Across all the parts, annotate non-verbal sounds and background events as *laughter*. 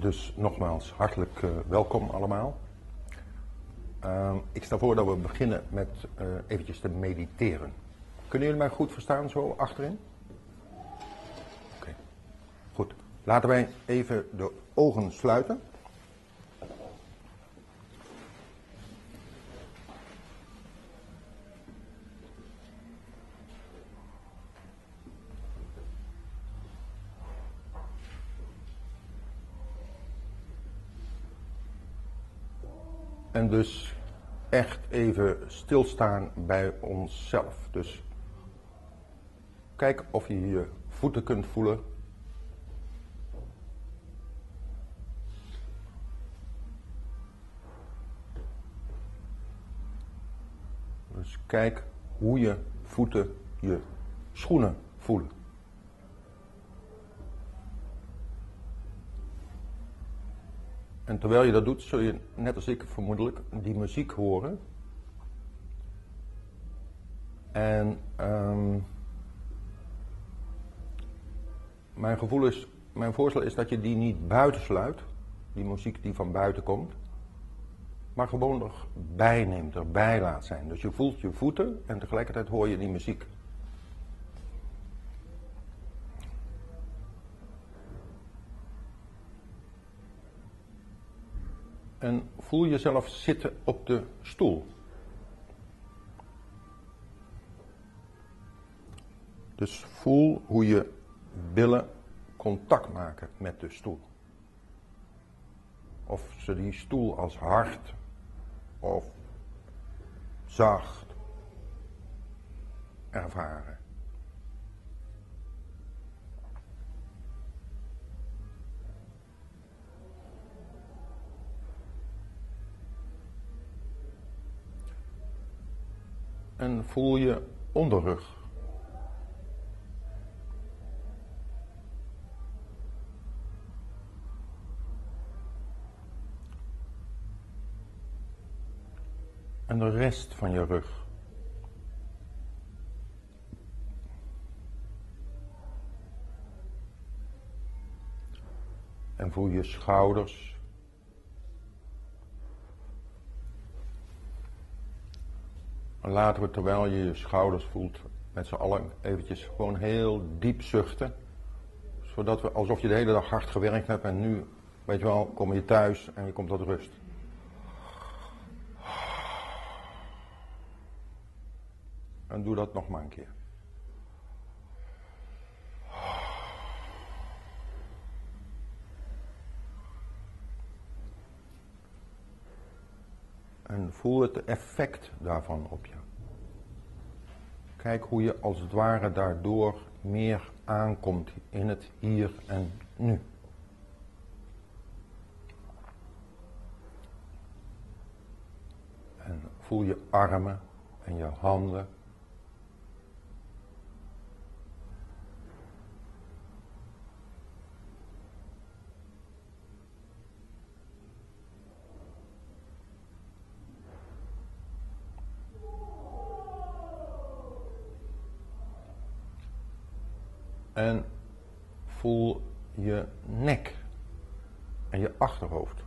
Dus nogmaals, hartelijk uh, welkom allemaal. Uh, ik stel voor dat we beginnen met uh, eventjes te mediteren. Kunnen jullie mij goed verstaan zo achterin? Oké, goed. Laten wij even de ogen sluiten. Dus echt even stilstaan bij onszelf. Dus kijk of je je voeten kunt voelen. Dus kijk hoe je voeten je schoenen voelen. En terwijl je dat doet, zul je, net als ik vermoedelijk, die muziek horen. En um, mijn gevoel is, mijn voorstel is dat je die niet buitensluit, die muziek die van buiten komt, maar gewoon erbij neemt, erbij laat zijn. Dus je voelt je voeten en tegelijkertijd hoor je die muziek. En voel jezelf zitten op de stoel. Dus voel hoe je billen contact maken met de stoel. Of ze die stoel als hard of zacht ervaren. En voel je onderrug. En de rest van je rug. En voel je schouders. Laten we terwijl je je schouders voelt, met z'n allen eventjes gewoon heel diep zuchten. Zodat we, alsof je de hele dag hard gewerkt hebt en nu, weet je wel, kom je thuis en je komt tot rust. En doe dat nog maar een keer. En voel het effect daarvan op je. Kijk hoe je als het ware daardoor meer aankomt in het hier en nu. En voel je armen en je handen En voel je nek en je achterhoofd.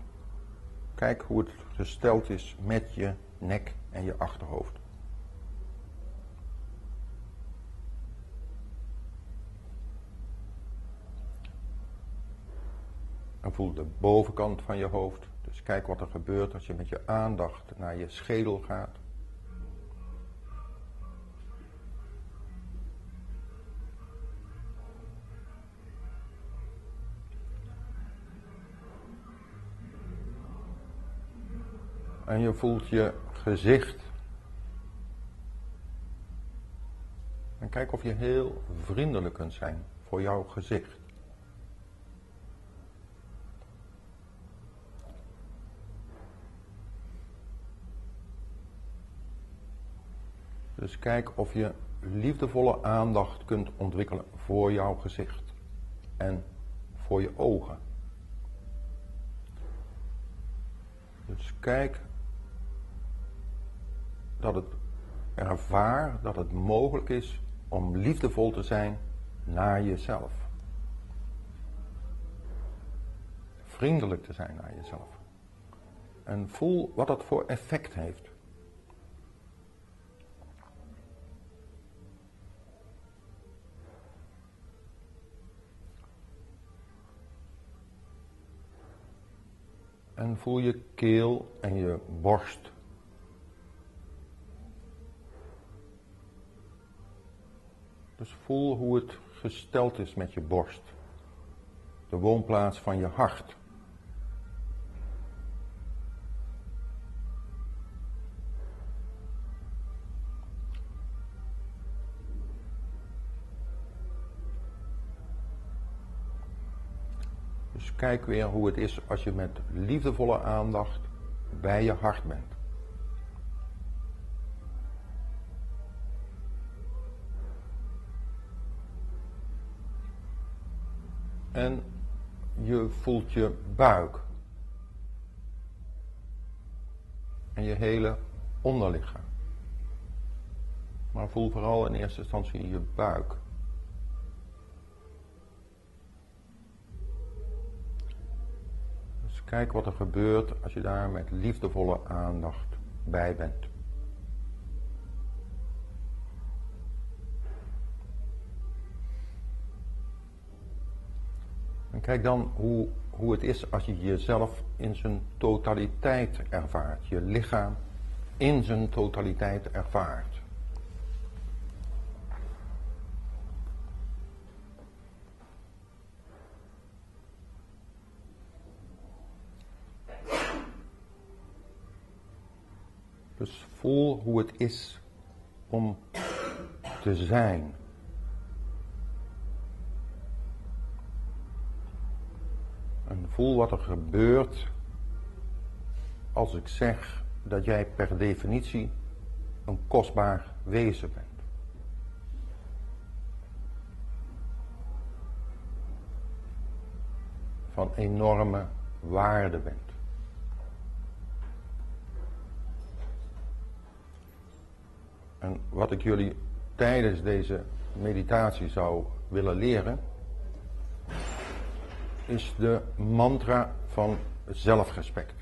Kijk hoe het gesteld is met je nek en je achterhoofd. En voel de bovenkant van je hoofd. Dus kijk wat er gebeurt als je met je aandacht naar je schedel gaat. En je voelt je gezicht. En kijk of je heel vriendelijk kunt zijn voor jouw gezicht. Dus kijk of je liefdevolle aandacht kunt ontwikkelen voor jouw gezicht en voor je ogen. Dus kijk dat het ervaar dat het mogelijk is om liefdevol te zijn naar jezelf. vriendelijk te zijn naar jezelf. En voel wat dat voor effect heeft. En voel je keel en je borst. Dus voel hoe het gesteld is met je borst. De woonplaats van je hart. Dus kijk weer hoe het is als je met liefdevolle aandacht bij je hart bent. En je voelt je buik. En je hele onderlichaam. Maar voel vooral in eerste instantie je buik. Dus kijk wat er gebeurt als je daar met liefdevolle aandacht bij bent. Kijk dan hoe, hoe het is als je jezelf in zijn totaliteit ervaart. Je lichaam in zijn totaliteit ervaart. Dus voel hoe het is om te zijn. Voel wat er gebeurt als ik zeg dat jij per definitie een kostbaar wezen bent. Van enorme waarde bent. En wat ik jullie tijdens deze meditatie zou willen leren, is de mantra van zelfrespect.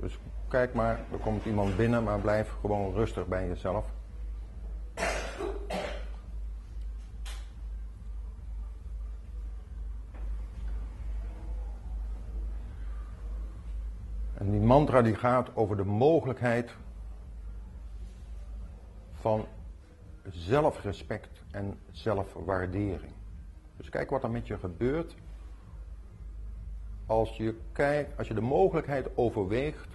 Dus kijk maar, er komt iemand binnen, maar blijf gewoon rustig bij jezelf. En die mantra die gaat over de mogelijkheid van zelfrespect en zelfwaardering. Dus kijk wat er met je gebeurt als je, kijkt, als je de mogelijkheid overweegt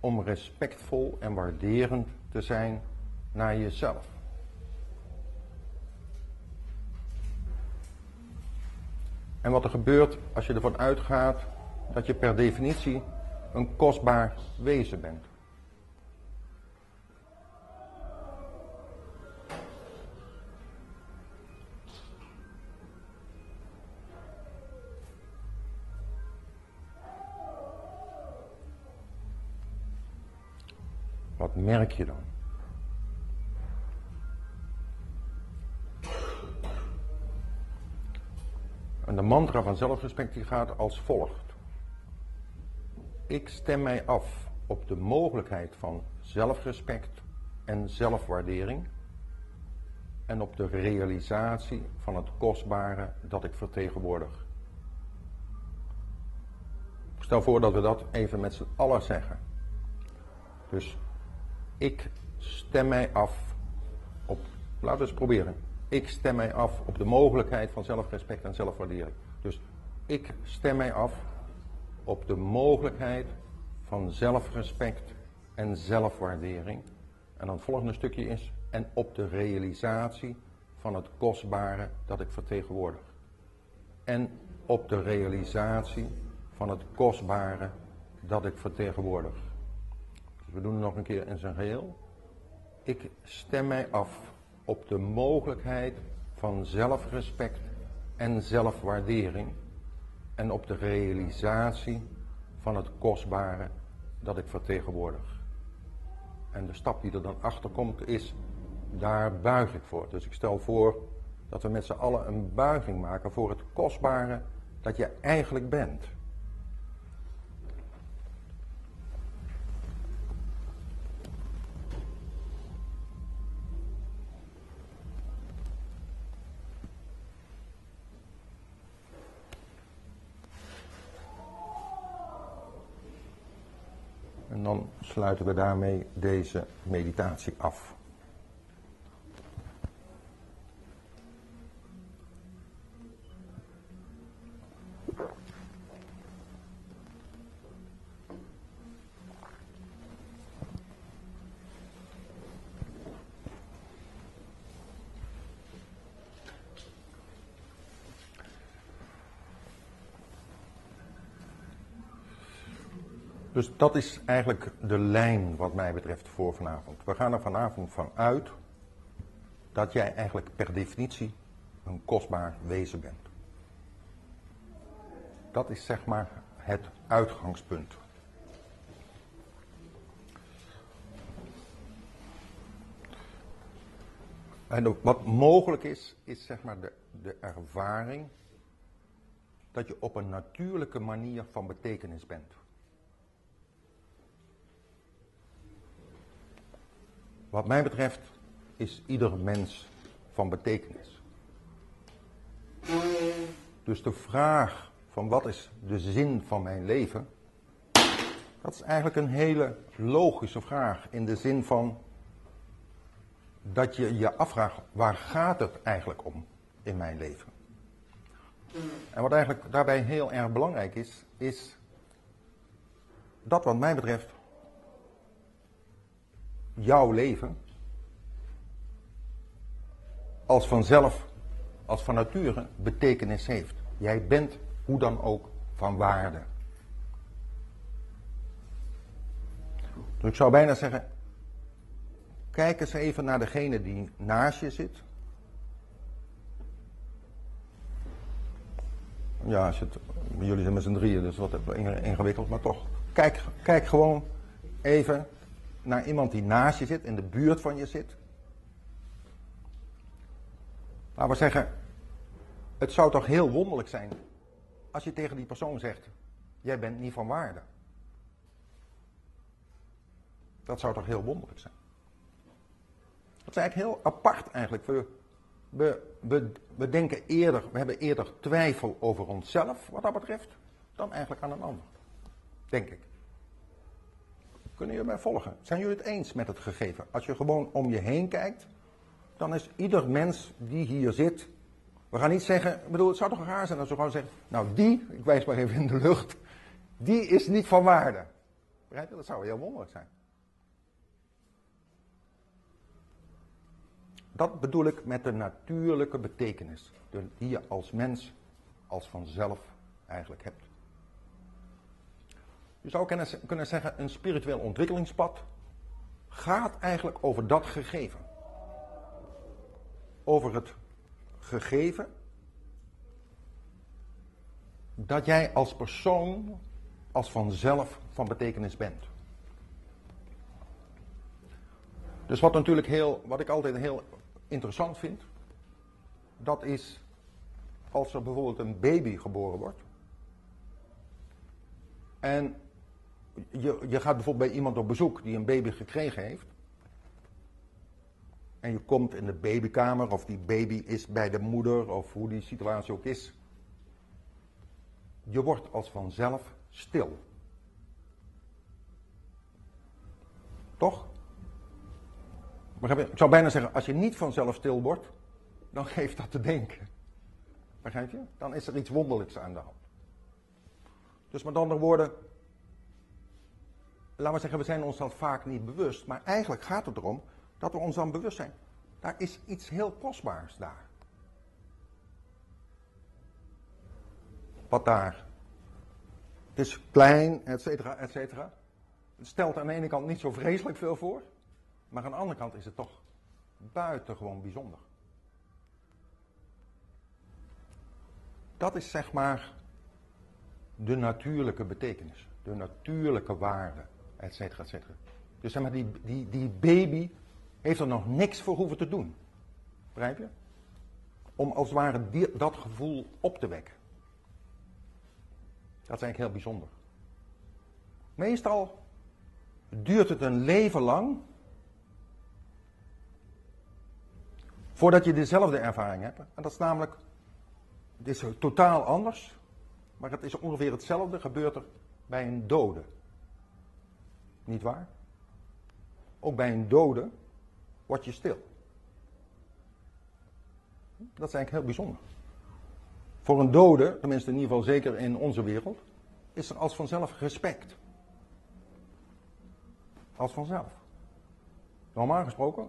om respectvol en waarderend te zijn naar jezelf. En wat er gebeurt als je ervan uitgaat dat je per definitie een kostbaar wezen bent. Merk je dan? En de mantra van zelfrespect die gaat als volgt. Ik stem mij af op de mogelijkheid van zelfrespect en zelfwaardering en op de realisatie van het kostbare dat ik vertegenwoordig. Stel voor dat we dat even met z'n allen zeggen. Dus ik stem mij af op, laten we eens proberen. Ik stem mij af op de mogelijkheid van zelfrespect en zelfwaardering. Dus ik stem mij af op de mogelijkheid van zelfrespect en zelfwaardering. En dan het volgende stukje is, en op de realisatie van het kostbare dat ik vertegenwoordig. En op de realisatie van het kostbare dat ik vertegenwoordig. We doen het nog een keer in zijn geheel. Ik stem mij af op de mogelijkheid van zelfrespect en zelfwaardering en op de realisatie van het kostbare dat ik vertegenwoordig. En de stap die er dan achter komt is, daar buig ik voor. Dus ik stel voor dat we met z'n allen een buiging maken voor het kostbare dat je eigenlijk bent. Dan sluiten we daarmee deze meditatie af. Dat is eigenlijk de lijn wat mij betreft voor vanavond. We gaan er vanavond van uit dat jij eigenlijk per definitie een kostbaar wezen bent. Dat is zeg maar het uitgangspunt. En wat mogelijk is, is zeg maar de, de ervaring dat je op een natuurlijke manier van betekenis bent. Wat mij betreft is ieder mens van betekenis. Dus de vraag van wat is de zin van mijn leven, dat is eigenlijk een hele logische vraag in de zin van dat je je afvraagt waar gaat het eigenlijk om in mijn leven. En wat eigenlijk daarbij heel erg belangrijk is, is dat wat mij betreft jouw leven als vanzelf, als van nature betekenis heeft. Jij bent hoe dan ook van waarde. Dus ik zou bijna zeggen, kijk eens even naar degene die naast je zit. Ja, jullie zijn met z'n drieën, dus wat ingewikkeld, maar toch. Kijk, kijk gewoon even naar iemand die naast je zit, in de buurt van je zit. Laten we zeggen, het zou toch heel wonderlijk zijn als je tegen die persoon zegt, jij bent niet van waarde. Dat zou toch heel wonderlijk zijn. Dat is eigenlijk heel apart eigenlijk. We, we, we, denken eerder, we hebben eerder twijfel over onszelf wat dat betreft, dan eigenlijk aan een ander. Denk ik. Kunnen jullie mij volgen? Zijn jullie het eens met het gegeven? Als je gewoon om je heen kijkt, dan is ieder mens die hier zit. We gaan niet zeggen, ik bedoel, het zou toch raar zijn als we gewoon zeggen, nou die, ik wijs maar even in de lucht, die is niet van waarde. Begrijp je? Dat zou heel wonderlijk zijn. Dat bedoel ik met de natuurlijke betekenis, die je als mens als vanzelf eigenlijk hebt. Je zou kunnen zeggen, een spiritueel ontwikkelingspad gaat eigenlijk over dat gegeven. Over het gegeven dat jij als persoon als vanzelf van betekenis bent. Dus wat natuurlijk heel, wat ik altijd heel interessant vind, dat is als er bijvoorbeeld een baby geboren wordt. En je, je gaat bijvoorbeeld bij iemand op bezoek die een baby gekregen heeft. En je komt in de babykamer of die baby is bij de moeder of hoe die situatie ook is. Je wordt als vanzelf stil. Toch? Ik zou bijna zeggen, als je niet vanzelf stil wordt, dan geeft dat te denken. Begrijp je? Dan is er iets wonderlijks aan de hand. Dus met andere woorden, laten we zeggen, we zijn ons dat vaak niet bewust. Maar eigenlijk gaat het erom dat we ons dan bewust zijn. Daar is iets heel kostbaars daar. Wat daar. Het is klein, et cetera, et cetera. Het stelt aan de ene kant niet zo vreselijk veel voor. Maar aan de andere kant is het toch buitengewoon bijzonder. Dat is zeg maar de natuurlijke betekenis, de natuurlijke waarde et cetera, et cetera. Dus zeg maar, die, die, die baby heeft er nog niks voor hoeven te doen. Begrijp je? Om als het ware die, dat gevoel op te wekken. Dat is eigenlijk heel bijzonder. Meestal duurt het een leven lang voordat je dezelfde ervaring hebt. En dat is namelijk, het is totaal anders, maar het is ongeveer hetzelfde gebeurt er bij een dode. Niet waar? Ook bij een dode word je stil. Dat is eigenlijk heel bijzonder. Voor een dode, tenminste in ieder geval zeker in onze wereld, is er als vanzelf respect. Als vanzelf. Normaal gesproken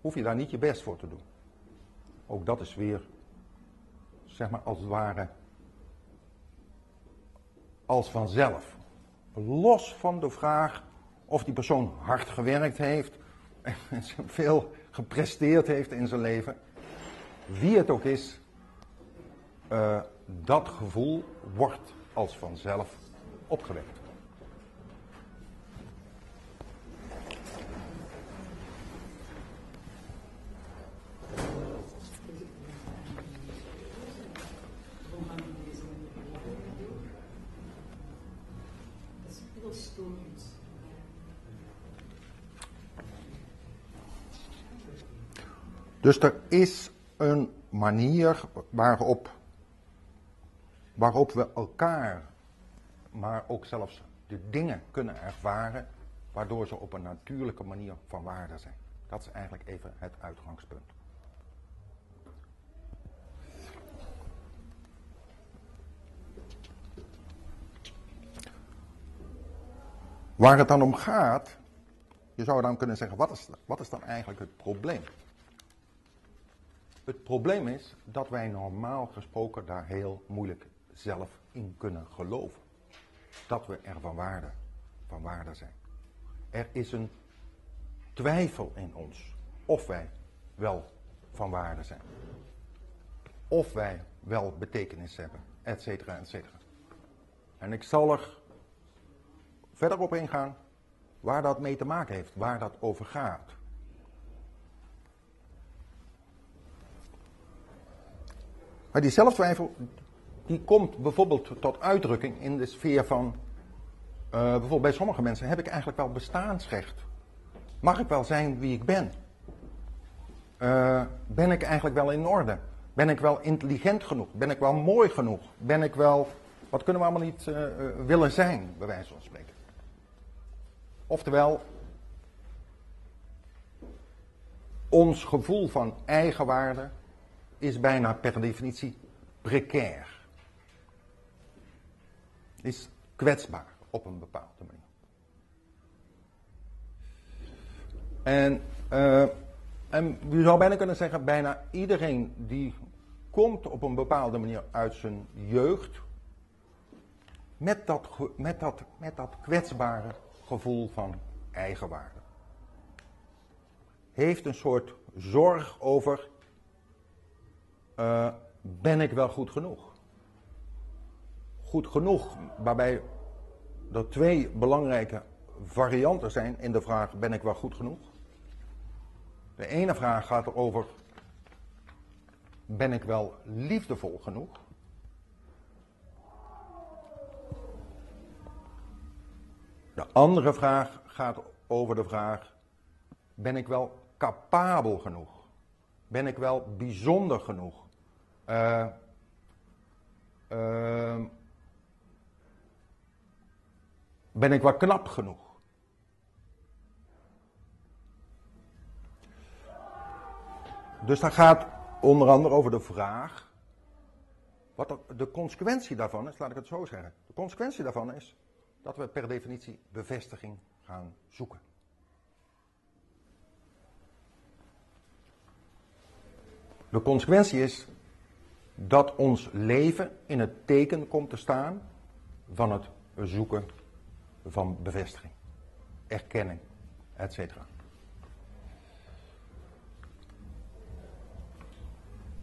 hoef je daar niet je best voor te doen. Ook dat is weer, zeg maar als het ware, als vanzelf. Los van de vraag of die persoon hard gewerkt heeft *laughs* en veel gepresteerd heeft in zijn leven. Wie het ook is, uh, dat gevoel wordt als vanzelf opgewekt. Dus er is een manier waarop, waarop we elkaar, maar ook zelfs de dingen kunnen ervaren, waardoor ze op een natuurlijke manier van waarde zijn. Dat is eigenlijk even het uitgangspunt. Waar het dan om gaat, je zou dan kunnen zeggen, wat is, wat is dan eigenlijk het probleem? Het probleem is dat wij normaal gesproken daar heel moeilijk zelf in kunnen geloven. Dat we er van waarde, van waarde zijn. Er is een twijfel in ons of wij wel van waarde zijn. Of wij wel betekenis hebben, et cetera, et cetera. En ik zal er verder op ingaan waar dat mee te maken heeft, waar dat over gaat. Maar die zelftwijfel, die komt bijvoorbeeld tot uitdrukking in de sfeer van, uh, bijvoorbeeld bij sommige mensen, heb ik eigenlijk wel bestaansrecht? Mag ik wel zijn wie ik ben? Uh, ben ik eigenlijk wel in orde? Ben ik wel intelligent genoeg? Ben ik wel mooi genoeg? Ben ik wel, wat kunnen we allemaal niet uh, willen zijn, bij wijze van spreken? Oftewel, ons gevoel van eigenwaarde is bijna per definitie precair. Is kwetsbaar op een bepaalde manier. En, uh, en je zou bijna kunnen zeggen, bijna iedereen die komt op een bepaalde manier uit zijn jeugd met dat, met dat, met dat kwetsbare gevoel van eigenwaarde. Heeft een soort zorg over uh, ben ik wel goed genoeg? Goed genoeg, waarbij er twee belangrijke varianten zijn in de vraag: ben ik wel goed genoeg? De ene vraag gaat erover: ben ik wel liefdevol genoeg? De andere vraag gaat over de vraag: ben ik wel capabel genoeg? Ben ik wel bijzonder genoeg? Uh, uh, ben ik wel knap genoeg? Dus dat gaat onder andere over de vraag. Wat de consequentie daarvan is, laat ik het zo zeggen. De consequentie daarvan is dat we per definitie bevestiging gaan zoeken. De consequentie is dat ons leven in het teken komt te staan van het zoeken van bevestiging, erkenning, etc.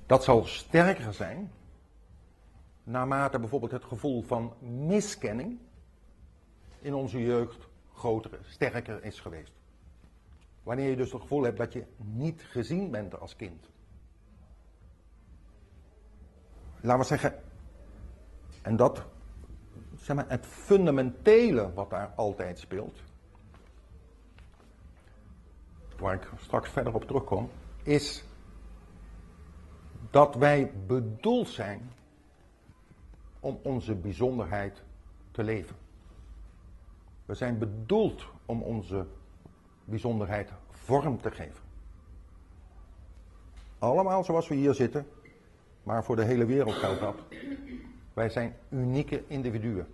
Dat zal sterker zijn naarmate bijvoorbeeld het gevoel van miskenning in onze jeugd groter, sterker is geweest. Wanneer je dus het gevoel hebt dat je niet gezien bent als kind laten we zeggen, en dat, zeg maar, het fundamentele wat daar altijd speelt, waar ik straks verder op terugkom, is dat wij bedoeld zijn om onze bijzonderheid te leven. We zijn bedoeld om onze bijzonderheid vorm te geven. Allemaal zoals we hier zitten, maar voor de hele wereld geldt dat. Wij zijn unieke individuen.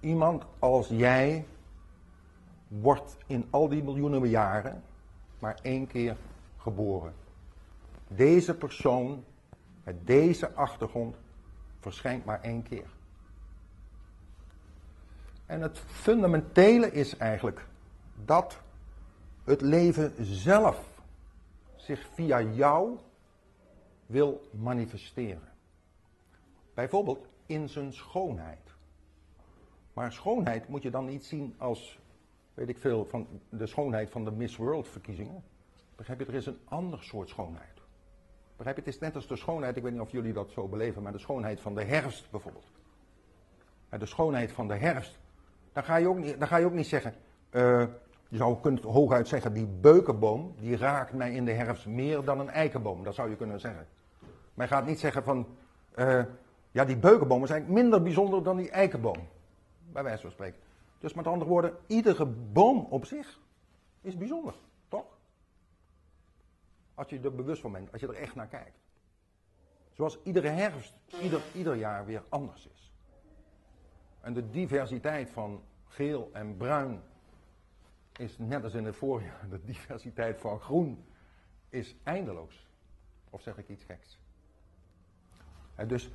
Iemand als jij wordt in al die miljoenen jaren maar één keer geboren. Deze persoon met deze achtergrond verschijnt maar één keer. En het fundamentele is eigenlijk dat het leven zelf zich via jou wil manifesteren. Bijvoorbeeld in zijn schoonheid. Maar schoonheid moet je dan niet zien als, weet ik veel, van de schoonheid van de Miss World verkiezingen. Begrijp je, er is een ander soort schoonheid. Begrijp je, het is net als de schoonheid, ik weet niet of jullie dat zo beleven, maar de schoonheid van de herfst bijvoorbeeld. De schoonheid van de herfst. Dan ga je ook niet, dan ga je ook niet zeggen, uh, je zou kunt hooguit zeggen, die beukenboom, die raakt mij in de herfst meer dan een eikenboom. Dat zou je kunnen zeggen. Je gaat niet zeggen van, uh, ja die beukenboom is eigenlijk minder bijzonder dan die eikenboom. Bij wijze van spreken. Dus met andere woorden, iedere boom op zich is bijzonder, toch? Als je er bewust van bent, als je er echt naar kijkt. Zoals iedere herfst, ieder, ieder jaar weer anders is. En de diversiteit van geel en bruin is net als in het voorjaar. De diversiteit van groen is eindeloos. Of zeg ik iets geks? Dus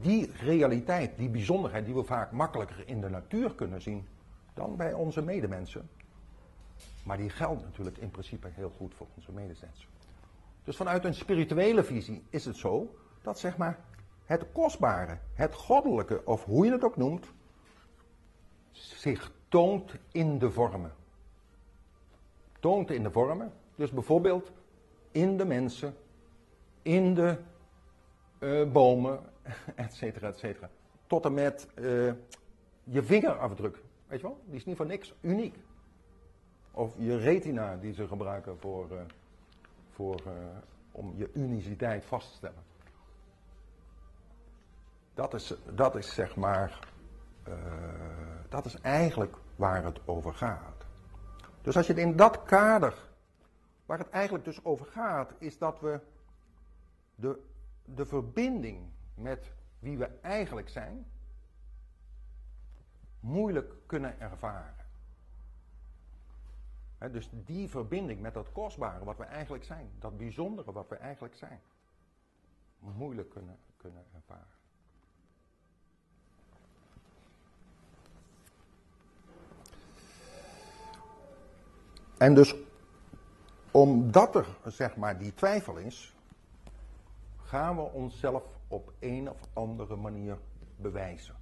die realiteit, die bijzonderheid die we vaak makkelijker in de natuur kunnen zien dan bij onze medemensen. Maar die geldt natuurlijk in principe heel goed voor onze medemensen. Dus vanuit een spirituele visie is het zo dat zeg maar het kostbare, het goddelijke, of hoe je het ook noemt, zich toont in de vormen. Toont in de vormen, dus bijvoorbeeld in de mensen, in de uh, bomen, *laughs* et cetera, et cetera. Tot en met uh, je vingerafdruk, weet je wel, die is niet voor niks uniek. Of je retina die ze gebruiken voor, uh, voor, om je uniciteit vast te stellen. Dat is, dat is zeg maar, dat is eigenlijk waar het over gaat. Dus als je het in dat kader, waar het eigenlijk dus over gaat, is dat we de, de verbinding met wie we eigenlijk zijn, moeilijk kunnen ervaren. dus die verbinding met dat kostbare wat we eigenlijk zijn, dat bijzondere wat we eigenlijk zijn, moeilijk kunnen, kunnen ervaren. En dus omdat er zeg maar die twijfel is, gaan we onszelf op een of andere manier bewijzen.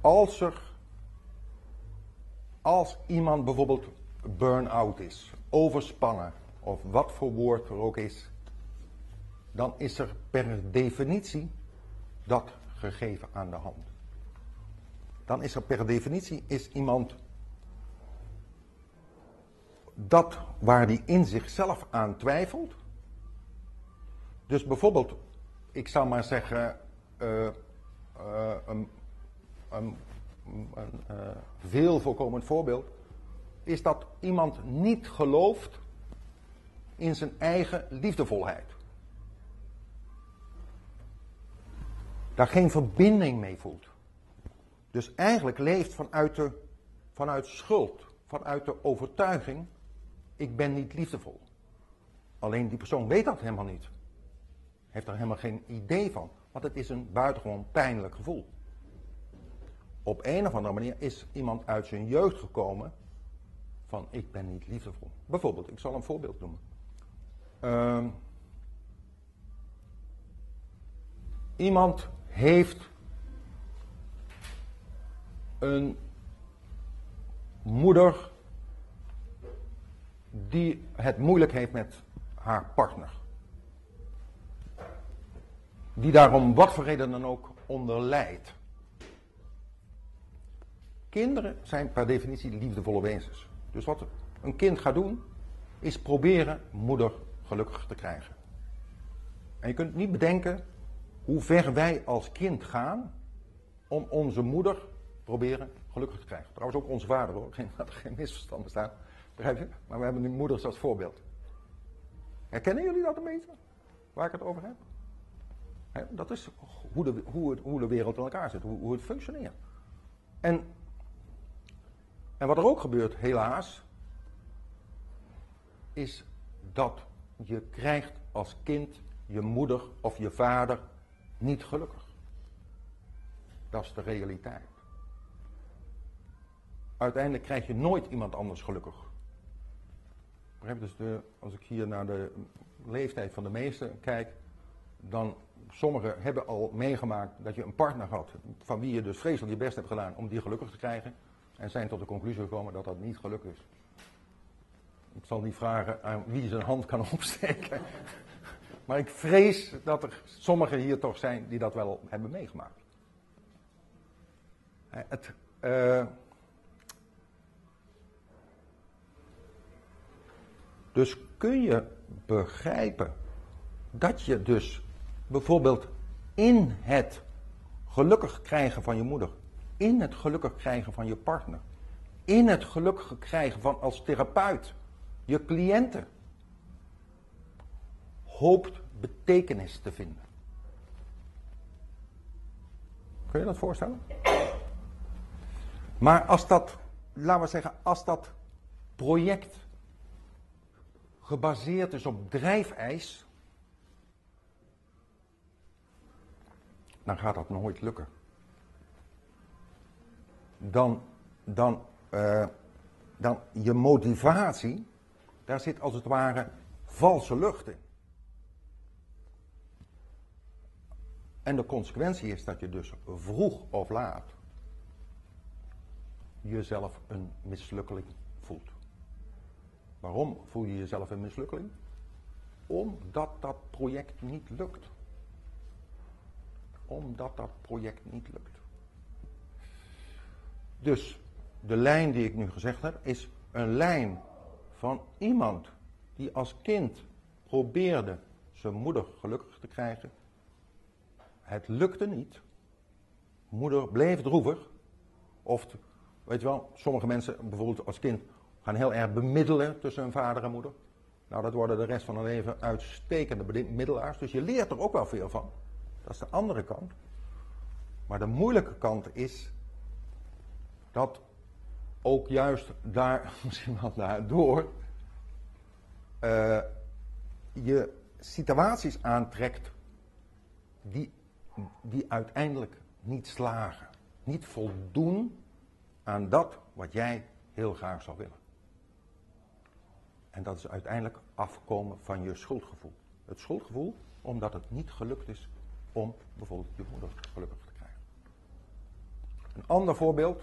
Als er, als iemand bijvoorbeeld burn-out is, overspannen of wat voor woord er ook is, dan is er per definitie dat gegeven aan de hand dan is er per definitie is iemand dat waar die in zichzelf aan twijfelt. Dus bijvoorbeeld, ik zou maar zeggen, uh, uh, een, een, een uh, veel voorkomend voorbeeld, is dat iemand niet gelooft in zijn eigen liefdevolheid. Daar geen verbinding mee voelt. Dus eigenlijk leeft vanuit, de, vanuit schuld, vanuit de overtuiging, ik ben niet liefdevol. Alleen die persoon weet dat helemaal niet. Heeft er helemaal geen idee van, want het is een buitengewoon pijnlijk gevoel. Op een of andere manier is iemand uit zijn jeugd gekomen van ik ben niet liefdevol. Bijvoorbeeld, ik zal een voorbeeld noemen. Uh, iemand heeft een moeder die het moeilijk heeft met haar partner. Die daarom wat voor reden dan ook onder lijdt. Kinderen zijn per definitie liefdevolle wezens. Dus wat een kind gaat doen, is proberen moeder gelukkig te krijgen. En je kunt niet bedenken hoe ver wij als kind gaan om onze moeder proberen gelukkig te krijgen. Trouwens ook onze vader hoor, geen, *laughs* geen misverstand bestaan. Maar we hebben nu moeders als voorbeeld. Herkennen jullie dat een beetje? Waar ik het over heb? dat is hoe de, hoe, hoe de wereld in elkaar zit, hoe, hoe het functioneert. En, en wat er ook gebeurt, helaas, is dat je krijgt als kind je moeder of je vader niet gelukkig. Dat is de realiteit. Uiteindelijk krijg je nooit iemand anders gelukkig. Dus als ik hier naar de leeftijd van de meesten kijk, dan sommigen hebben al meegemaakt dat je een partner had van wie je dus vreselijk je best hebt gedaan om die gelukkig te krijgen. En zijn tot de conclusie gekomen dat dat niet gelukkig is. Ik zal niet vragen aan wie zijn hand kan *laughs* opsteken. Maar ik vrees dat er sommigen hier toch zijn die dat wel hebben meegemaakt. Het, uh, dus kun je begrijpen dat je dus bijvoorbeeld in het gelukkig krijgen van je moeder, in het gelukkig krijgen van je partner, in het gelukkig krijgen van als therapeut je cliënten, hoopt betekenis te vinden. Kun je dat voorstellen? Maar als dat, laten we zeggen, als dat project gebaseerd is op drijfijs, dan gaat dat nooit lukken. Dan, dan, uh, dan je motivatie, daar zit als het ware valse lucht in. En de consequentie is dat je dus vroeg of laat jezelf een mislukkeling. Waarom voel je jezelf een mislukkeling? Omdat dat project niet lukt omdat dat project niet lukt. Dus de lijn die ik nu gezegd heb, is een lijn van iemand die als kind probeerde zijn moeder gelukkig te krijgen. Het lukte niet. Moeder bleef droevig. Of, weet je wel, sommige mensen bijvoorbeeld als kind gaan heel erg bemiddelen tussen hun vader en moeder. Nou, dat worden de rest van hun leven uitstekende bemiddelaars. Dus je leert er ook wel veel van. Dat is de andere kant. Maar de moeilijke kant is dat ook juist daar, *laughs* misschien wel daardoor, uh, je situaties aantrekt die, die uiteindelijk niet slagen. Niet voldoen aan dat wat jij heel graag zou willen. En dat is uiteindelijk afkomen van je schuldgevoel. Het schuldgevoel omdat het niet gelukt is om bijvoorbeeld je moeder gelukkig te krijgen. Een ander voorbeeld.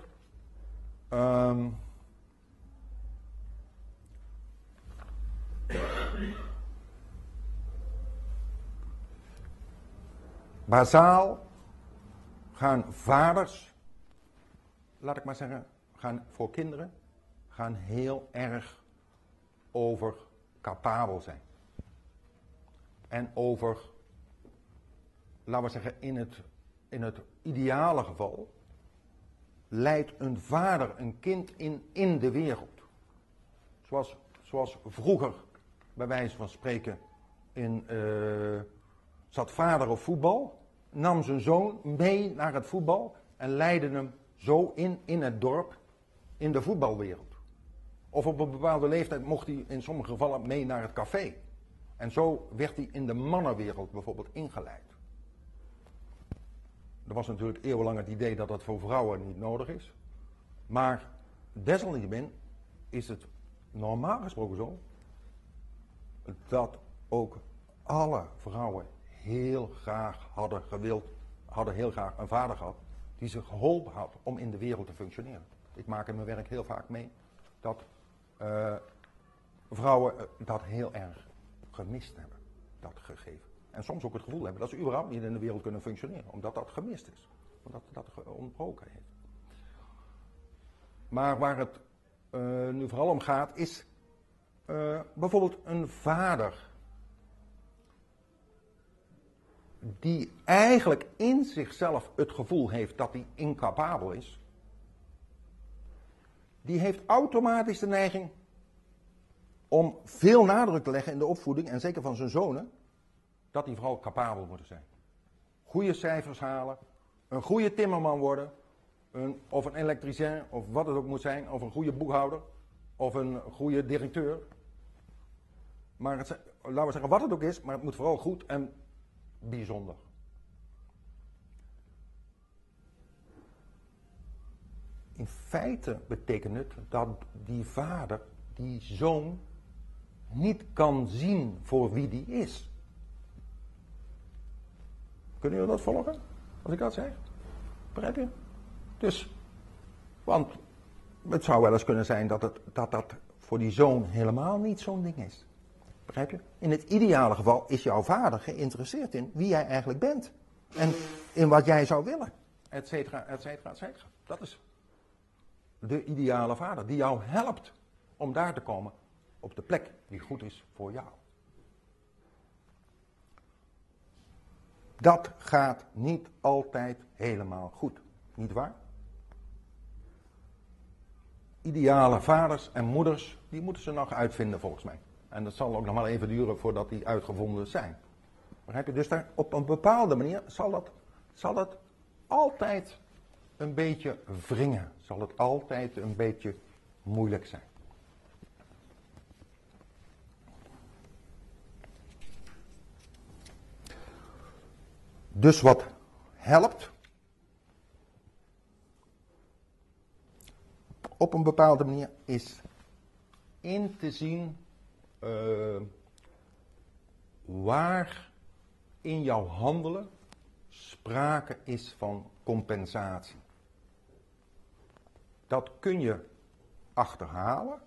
Um, bazaal gaan vaders, laat ik maar zeggen, gaan voor kinderen, gaan heel erg over capabel zijn. En over laten we zeggen, in het, in het ideale geval, leidt een vader een kind in, in de wereld. Zoals, zoals vroeger, bij wijze van spreken, in, uh, zat vader op voetbal, nam zijn zoon mee naar het voetbal en leidde hem zo in, in het dorp, in de voetbalwereld. Of op een bepaalde leeftijd mocht hij in sommige gevallen mee naar het café. En zo werd hij in de mannenwereld bijvoorbeeld ingeleid. Er was natuurlijk eeuwenlang het idee dat dat voor vrouwen niet nodig is. Maar desalniettemin is het normaal gesproken zo dat ook alle vrouwen heel graag hadden gewild, hadden heel graag een vader gehad die ze geholpen had om in de wereld te functioneren. Ik maak in mijn werk heel vaak mee dat uh, vrouwen eh, dat heel erg gemist hebben, dat gegeven. En soms ook het gevoel hebben dat ze überhaupt niet in de wereld kunnen functioneren, omdat dat gemist is. Omdat dat ontbroken heeft. Maar waar het uh, nu vooral om gaat, is bijvoorbeeld een vader die eigenlijk in zichzelf het gevoel heeft dat hij incapabel is, die heeft automatisch de neiging om veel nadruk te leggen in de opvoeding, en zeker van zijn zonen, dat die vooral capabel moeten zijn. Goede cijfers halen, een goede timmerman worden, een, of een elektricien, of wat het ook moet zijn, of een goede boekhouder, of een goede directeur. Maar het, laten we zeggen wat het ook is, maar het moet vooral goed en bijzonder. In feite betekent het dat die vader, die zoon, niet kan zien voor wie die is. Kunnen jullie dat volgen? Als ik dat zeg? Begrijp je? Dus, want het zou wel eens kunnen zijn dat het, dat, dat voor die zoon helemaal niet zo'n ding is. Begrijp je? In het ideale geval is jouw vader geïnteresseerd in wie jij eigenlijk bent. En in wat jij zou willen. Et cetera, et cetera, et cetera. Dat is de ideale vader die jou helpt om daar te komen op de plek die goed is voor jou. Dat gaat niet altijd helemaal goed, niet waar? Ideale vaders en moeders, die moeten ze nog uitvinden volgens mij. En dat zal ook nog maar even duren voordat die uitgevonden zijn. Begrijp je? Dus daar, op een bepaalde manier zal dat, zal dat altijd een beetje wringen. Zal het altijd een beetje moeilijk zijn. Dus wat helpt op een bepaalde manier is in te zien uh, waar in jouw handelen sprake is van compensatie. Dat kun je achterhalen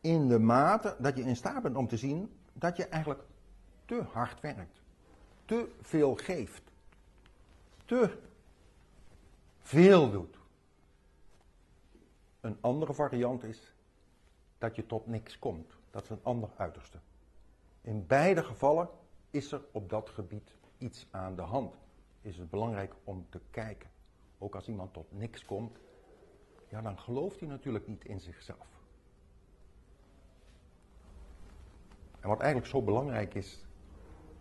in de mate dat je in staat bent om te zien dat je eigenlijk te hard werkt, te veel geeft, te veel doet. Een andere variant is dat je tot niks komt. Dat is een ander uiterste. In beide gevallen is er op dat gebied iets aan de hand. Is het belangrijk om te kijken. Ook als iemand tot niks komt, ja, dan gelooft hij natuurlijk niet in zichzelf. En wat eigenlijk zo belangrijk is,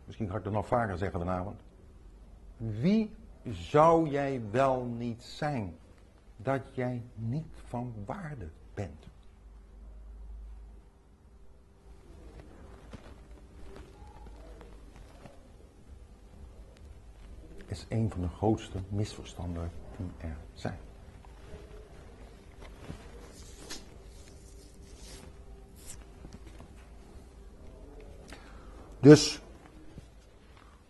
misschien ga ik dat nog vaker zeggen vanavond. Wie zou jij wel niet zijn dat jij niet van waarde bent? is een van de grootste misverstanden die er zijn. Dus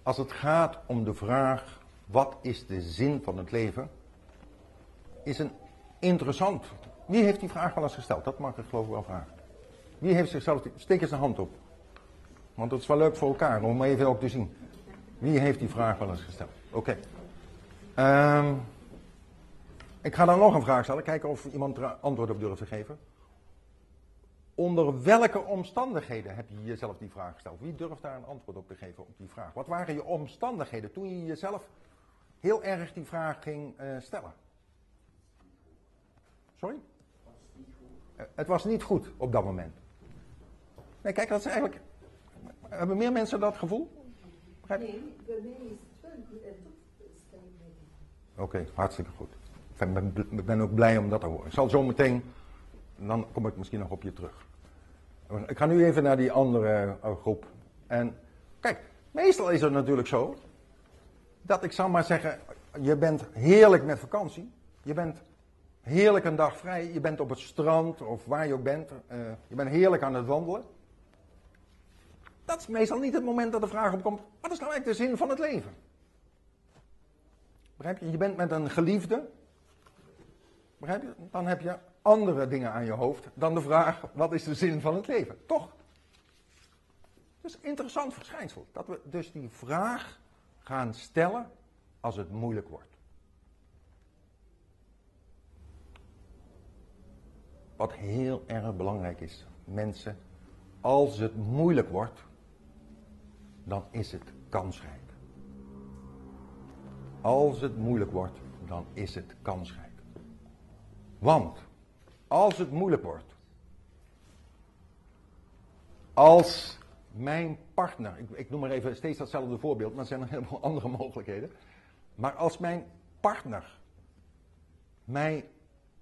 als het gaat om de vraag wat is de zin van het leven, is een interessant. Wie heeft die vraag wel eens gesteld? Dat mag ik geloof ik wel vragen. Wie heeft zichzelf, steek eens de hand op. Want het is wel leuk voor elkaar om even ook te zien. Wie heeft die vraag wel eens gesteld? Oké. Ehm, ik ga dan nog een vraag stellen, kijken of iemand er antwoord op durft te geven. Onder welke omstandigheden heb je jezelf die vraag gesteld? Wie durft daar een antwoord op te geven op die vraag? Wat waren je omstandigheden toen je jezelf heel erg die vraag ging uh, stellen? Sorry? Uh, het was niet goed op dat moment. Nee, kijk, dat is eigenlijk. Hebben meer mensen dat gevoel? Nee, bij mij is het wel goed en toch Oké, hartstikke goed. Ik ben, ben, ook blij om dat te horen. Ik zal zo meteen, dan kom ik misschien nog op je terug. Ik ga nu even naar die andere uh, groep. En kijk, meestal is het natuurlijk zo dat ik zal maar zeggen, je bent heerlijk met vakantie. Je bent heerlijk een dag vrij. Je bent op het strand of waar je ook bent. Uh, je bent heerlijk aan het wandelen. Dat is meestal niet het moment dat de vraag opkomt: wat is nou eigenlijk de zin van het leven? Begrijp je? Je bent met een geliefde. Dan heb je andere dingen aan je hoofd dan de vraag: wat is de zin van het leven? Toch? Dus interessant verschijnsel. Dat we dus die vraag gaan stellen als het moeilijk wordt. Wat heel erg belangrijk is, mensen, als het moeilijk wordt, dan is het kansrijk. Als het moeilijk wordt, dan is het kansrijk. Want als het moeilijk wordt, als mijn partner, ik, ik noem maar even steeds datzelfde voorbeeld, maar er zijn nog helemaal andere mogelijkheden. Maar als mijn partner mij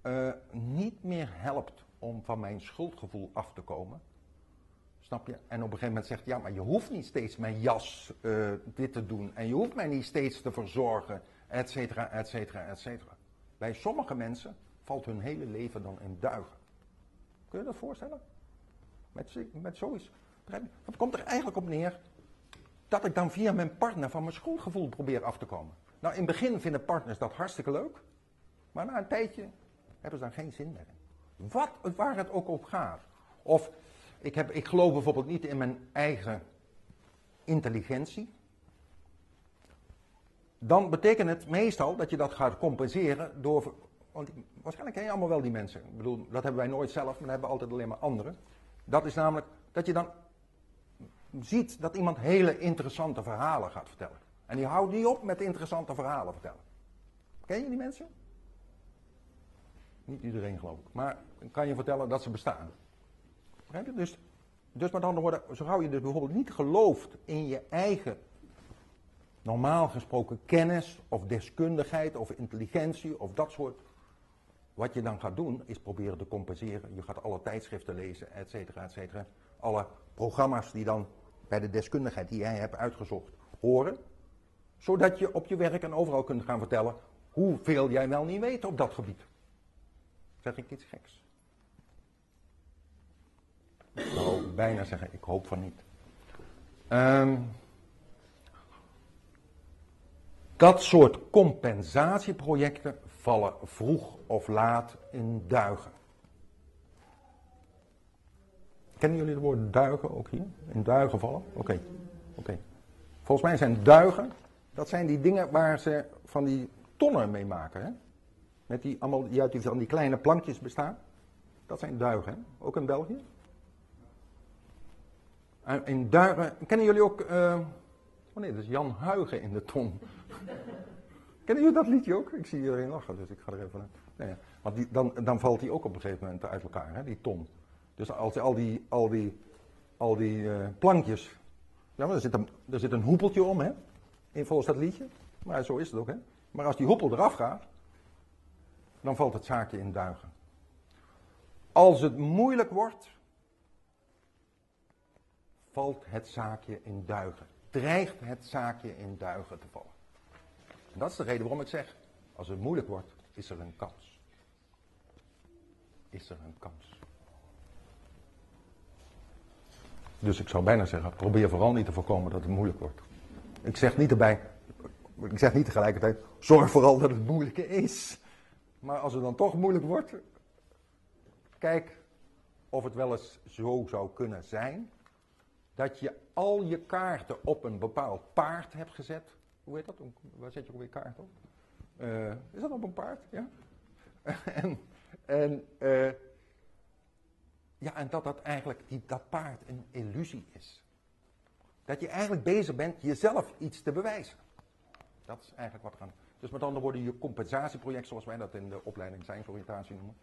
uh, niet meer helpt om van mijn schuldgevoel af te komen, snap je? En op een gegeven moment zegt, ja, maar je hoeft niet steeds mijn jas uh, dit te doen en je hoeft mij niet steeds te verzorgen, et cetera, et cetera, et cetera. Bij sommige mensen valt hun hele leven dan in duigen. Kun je dat voorstellen? Met, met zoiets. Dat komt er eigenlijk op neer dat ik dan via mijn partner van mijn schuldgevoel probeer af te komen. Nou, in het begin vinden partners dat hartstikke leuk. Maar na een tijdje hebben ze daar geen zin meer in. Wat, waar het ook op gaat. Of ik, heb, ik geloof bijvoorbeeld niet in mijn eigen intelligentie. Dan betekent het meestal dat je dat gaat compenseren door. Want waarschijnlijk ken je allemaal wel die mensen. Ik bedoel, dat hebben wij nooit zelf, maar dat hebben we altijd alleen maar anderen. Dat is namelijk dat je dan ziet dat iemand hele interessante verhalen gaat vertellen. En die houdt niet op met interessante verhalen vertellen. Ken je die mensen? Niet iedereen geloof ik. Maar kan je vertellen dat ze bestaan. Dus, dus met andere woorden, zo gauw je dus bijvoorbeeld niet gelooft in je eigen normaal gesproken kennis of deskundigheid of intelligentie of dat soort. Wat je dan gaat doen is proberen te compenseren. Je gaat alle tijdschriften lezen, et cetera, et cetera. Alle programma's die dan bij de deskundigheid die jij hebt uitgezocht horen. Zodat je op je werk en overal kunt gaan vertellen hoeveel jij wel niet weet op dat gebied. Zeg ik iets geks? Ik zou bijna zeggen, ik hoop van niet. Um, dat soort compensatieprojecten vallen vroeg of laat in duigen. Kennen jullie het woord duigen ook hier? In duigen vallen? Oké. oké. Volgens mij zijn duigen, dat zijn die dingen waar ze van die tonnen mee maken. Hè? Met die, allemaal, die uit die, van die kleine plankjes bestaan. Dat zijn duigen, hè? ook in België. In duigen, kennen jullie ook, uh, oh nee, dat is Jan Huigen in de ton. Kennen jullie dat liedje ook? Ik zie iedereen lachen, dus ik ga er even uit. Nee, ja. Want die, dan, dan valt die ook op een gegeven moment uit elkaar, hè, die ton. Dus als al die, al die, al die uh, plankjes, ja, er, zit een, er zit een hoepeltje om, hè, in volgens dat liedje. Maar zo is het ook, hè. Maar als die hoepel eraf gaat, dan valt het zaakje in duigen. Als het moeilijk wordt, valt het zaakje in duigen. Dreigt het zaakje in duigen te vallen. En dat is de reden waarom ik zeg, als het moeilijk wordt, is er een kans. Is er een kans. Dus ik zou bijna zeggen, probeer vooral niet te voorkomen dat het moeilijk wordt. Ik zeg niet erbij, ik zeg niet tegelijkertijd, zorg vooral dat het moeilijk is. Maar als het dan toch moeilijk wordt, kijk of het wel eens zo zou kunnen zijn dat je al je kaarten op een bepaald paard hebt gezet. Hoe heet dat? Waar zet je ook weer kaart op? Uh, is dat op een paard? Ja. *laughs* en en, uh, ja, en dat dat eigenlijk die, dat paard een illusie is. Dat je eigenlijk bezig bent jezelf iets te bewijzen. Dat is eigenlijk wat er aan dus met andere woorden, je compensatieproject, zoals wij dat in de opleiding zijnsoriëntatie noemen,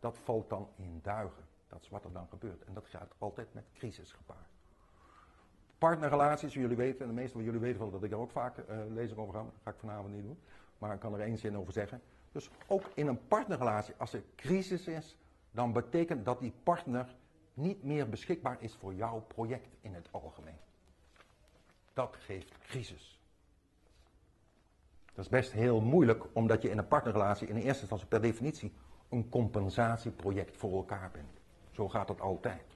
dat valt dan in duigen. Dat is wat er dan gebeurt. En dat gaat altijd met crisis gepaard. Partnerrelaties, jullie weten, en de meeste van jullie weten wel dat ik er ook vaak uh, over ga. Dat ga ik vanavond niet doen. Maar ik kan er één zin over zeggen. Dus ook in een partnerrelatie, als er crisis is, dan betekent dat die partner niet meer beschikbaar is voor jouw project in het algemeen. Dat geeft crisis. Dat is best heel moeilijk, omdat je in een partnerrelatie in eerste instantie per definitie een compensatieproject voor elkaar bent. Zo gaat het altijd.